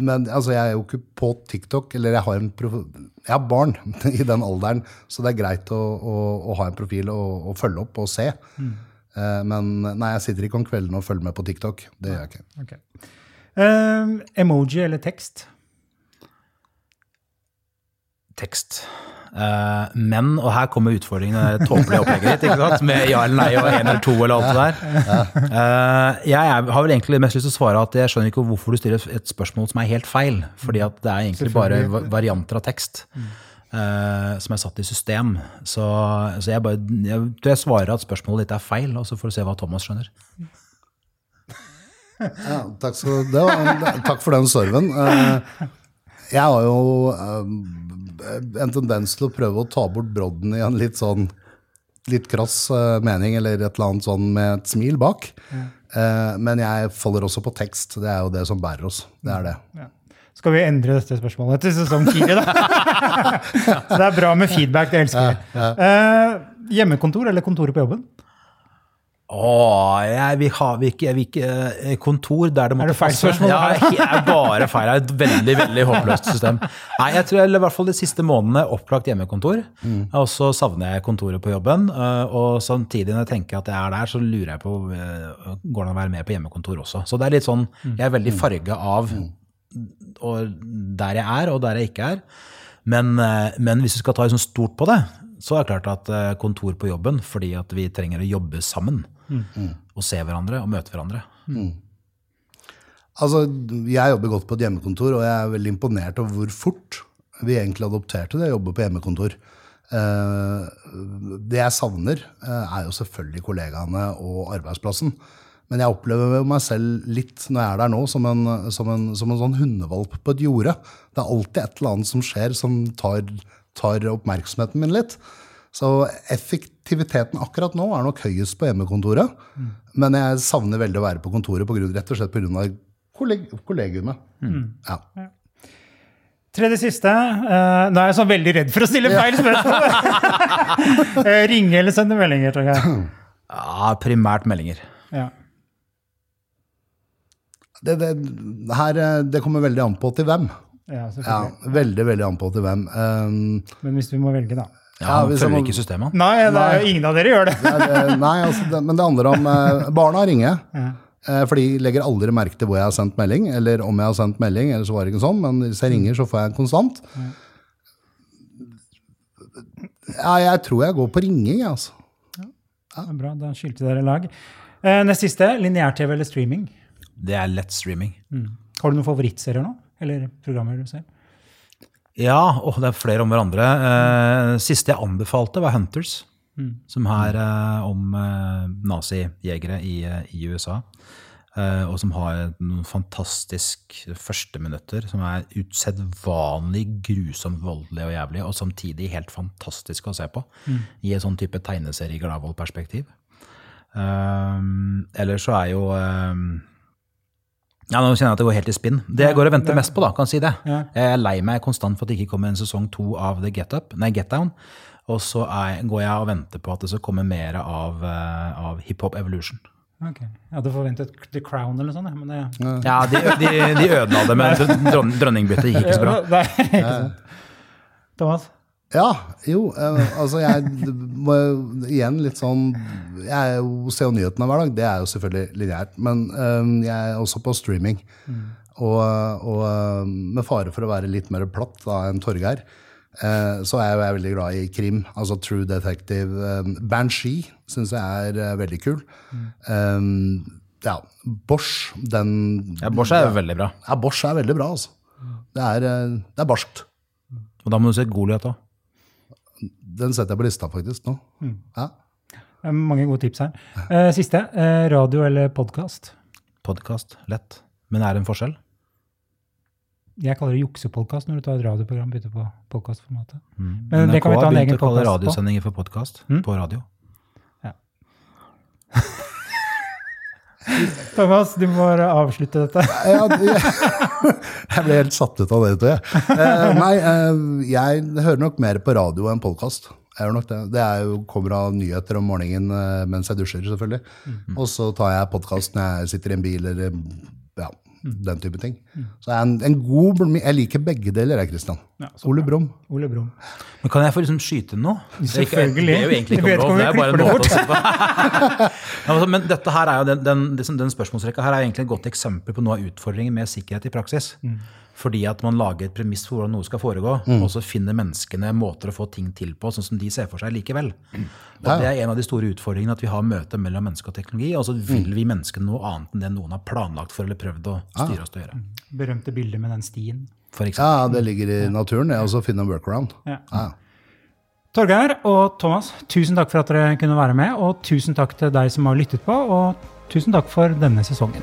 [SPEAKER 3] Men altså, jeg er jo ikke på TikTok. Eller jeg har, en prof jeg har barn <laughs> i den alderen, så det er greit å, å, å ha en profil og, å følge opp og se. Eh, Men nei, jeg sitter ikke om kvelden og følger med på TikTok. Det gjør jeg ikke.
[SPEAKER 1] Okay. Eh, emoji eller tekst?
[SPEAKER 2] tekst. Eh, men, og her kommer utfordringen, det tåpelige opplegget ditt, ikke sant? med ja eller nei og en eller to eller alt det der. Eh, jeg har vel egentlig mest lyst til å svare at jeg skjønner ikke hvorfor du stiller et- spørsmål som er helt feil. Fordi at det er egentlig bare varianter av tekst eh, som er satt i system. Så, så jeg, bare, jeg jeg svarer at spørsmålet ditt er feil, og så får du se hva Thomas skjønner.
[SPEAKER 3] Ja, takk, skal, det var, takk for den sorven. Eh, Jeg har jo en tendens til å prøve å ta bort brodden i en litt sånn litt krass eh, mening, eller et eller annet sånn med et smil bak. Ja. Men jeg faller også på tekst. Det er jo det som bærer oss. Det er det.
[SPEAKER 1] Ja. Skal vi endre dette spørsmålet til sesong fire, da? <laughs> Så det er bra med feedback, det elsker vi. Eh, hjemmekontor eller kontoret på jobben?
[SPEAKER 2] Åh, jeg vil ha vil ikke, jeg vil ikke eh, kontor der det måtte
[SPEAKER 1] det feil spørsmål?
[SPEAKER 2] Ja, jeg er bare feil. Det er et veldig veldig håpløst system. Nei, jeg tror eller i hvert fall de siste månedene opplagt hjemmekontor. Og så savner jeg kontoret på jobben. øh, Og samtidig når jeg tenker at jeg er der, så lurer jeg på øh, går det an å være med på hjemmekontor også. Så det er litt sånn, jeg er veldig farga av og der jeg er, og der jeg ikke er. Men, men hvis vi skal ta sånn stort på det, så er det klart at kontor på jobben, fordi at vi trenger å jobbe sammen. Og se hverandre og møte hverandre.
[SPEAKER 3] Altså, jeg jobber godt på et hjemmekontor, og jeg er veldig imponert over hvor fort vi egentlig adopterte det å jobbe på hjemmekontor. Eh, Det jeg savner, eh, er jo selvfølgelig kollegaene og arbeidsplassen. Men jeg opplever meg selv litt når jeg er der nå, som en, som en, som en sånn hundevalp på et jorde. Det er alltid et eller annet som skjer som tar, tar oppmerksomheten min litt. Så effektiviteten akkurat nå er nok høyest på hjemmekontoret. Men jeg savner veldig å være på kontoret på grunn, rett og slett pga. Kolleg kollegiumet. Ja.
[SPEAKER 1] Tredje siste. Uh, nå er jeg så veldig redd for å stille feil spørsmål! <laughs> Eh, Ringe eller sende meldinger, Torgeir?
[SPEAKER 2] Ja, primært meldinger.
[SPEAKER 1] Ja.
[SPEAKER 3] Det, det, her, eh, det kommer veldig an på til hvem.
[SPEAKER 1] Ja,
[SPEAKER 3] Ja, veldig, veldig an på til hvem. Um,
[SPEAKER 1] Men hvis vi må velge, da.
[SPEAKER 2] Ja,
[SPEAKER 3] Ja,
[SPEAKER 2] han
[SPEAKER 3] hvis
[SPEAKER 2] følger
[SPEAKER 3] man,
[SPEAKER 2] ikke systemet.
[SPEAKER 1] Nei, det er jo ingen av dere gjør det.
[SPEAKER 3] det eh, nei, altså, det, men det handler om eh, Barna ringer. Eh, for de legger aldri merke til hvor jeg har sendt melding, eller om jeg har sendt melding. eller så var det ikke sånn, Men hvis jeg ringer, så får jeg en konstant. Ja, jeg tror jeg går på ringing, jeg, altså.
[SPEAKER 1] Det er Bra, da skilte dere lag. Eh, Nest siste, lineær-TV eller streaming?
[SPEAKER 2] Det er lett streaming.
[SPEAKER 1] Har du noen favorittserier nå? Eller programmer du ser?
[SPEAKER 2] Ja, og det er flere om hverandre. Eh, siste jeg anbefalte, var Hunters. Som er eh, om eh, nazijegere i, eh, i USA. Eh, og som har noen fantastiske førsteminutter som er usedvanlig grusomt voldelige og jævlig, og samtidig helt fantastiske å se på. I en sånn type tegneserie-Gladvold-perspektiv. Um, Eller så er jo um, ja, Nå kjenner jeg at det går helt i spinn. Det jeg går og venter mest på, da, kan si det.
[SPEAKER 1] Ja.
[SPEAKER 2] Jeg er lei meg konstant for at det ikke kommer en sesong to av The Get Up, nei, Get Down. Og så er, går jeg og venter på at det skal komme mer av, uh, av Hip Hop Evolution.
[SPEAKER 1] Ok. Jeg hadde forventet The Crown eller noe sånt. Men det,
[SPEAKER 2] Ja, de, de, de ødela det men <laughs> dron, dronningbyttet. Gikk ikke så bra.
[SPEAKER 1] Nei, <laughs> ikke sant. Thomas?
[SPEAKER 3] Ja, jo, eh, altså jeg må igjen litt sånn Jeg er jo- ser jo nyhetene hver dag, det er jo selvfølgelig lineært. Men eh, jeg er også på streaming. Og, og eh, med fare for å være litt mer platt da enn Torgeir, eh, så er jeg, jeg veldig glad i krim. Altså True Detective. eh, Banshee syns jeg er eh, veldig kul. Eh, ja, Bosch, den
[SPEAKER 2] Ja, Bosch er veldig bra.
[SPEAKER 3] Ja, Bosch er veldig bra, altså. Det er, eh, det er barskt.
[SPEAKER 2] Og da må du se Goliat òg.
[SPEAKER 3] Den setter jeg på lista faktisk nå. Ja.
[SPEAKER 1] Er Mange gode tips her. Eh, Siste. eh, Radio eller podkast?
[SPEAKER 2] Podkast. Lett. Men er det en forskjell?
[SPEAKER 1] Jeg kaller det juksepodkast når du tar et radioprogram bytter på podkastformatet.
[SPEAKER 2] Mm.
[SPEAKER 1] Men det kan vi ta en
[SPEAKER 2] har
[SPEAKER 1] egen
[SPEAKER 2] begynt å kalle radiosendinger for podkast på radio. <laughs>
[SPEAKER 1] Thomas, du må bare avslutte dette. <laughs>
[SPEAKER 3] Ja, jeg ble helt satt ut av det, tror jeg. Eh, nei, eh, jeg hører nok mer på radio enn podkast. Jeg gjør nok det. Det er jo, kommer av nyheter om morgenen eh, mens jeg dusjer, selvfølgelig. Og så tar jeg podkast når jeg sitter i en bil eller ja, den type ting. Så jeg, en, en god, jeg liker begge deler, jeg, Kristian.
[SPEAKER 1] Ja,
[SPEAKER 3] Ole Brumm.
[SPEAKER 1] Ole Brumm.
[SPEAKER 2] Men kan jeg få liksom skyte noe? Det
[SPEAKER 1] Selvfølgelig.
[SPEAKER 2] Det er jo egentlig ikke lov, det er bare en måte å si på. <laughs> Ja, altså, Men dette her er jo den, den, den spørsmålsrekka her er egentlig et godt eksempel på noe av utfordringen med sikkerhet i praksis.
[SPEAKER 1] Mm.
[SPEAKER 2] Fordi at man lager et premiss for hvordan noe skal foregå, og så finner menneskene måter å få ting til på sånn som de ser for seg likevel. Og Det er en av de store utfordringene at vi har møte mellom menneske og teknologi, og så vil vi menneskene noe annet enn det noen har planlagt for eller prøvd å styre oss til å gjøre.
[SPEAKER 1] Berømte bilder med den stien.
[SPEAKER 2] For eksempel.
[SPEAKER 3] Ja, det ligger i naturen, det, og så finne en workaround.
[SPEAKER 1] Ja.
[SPEAKER 3] Ja.
[SPEAKER 1] Torgeir og Thomas, tusen takk for at dere kunne være med, og tusen takk til deg som har lyttet på, og tusen takk for denne sesongen.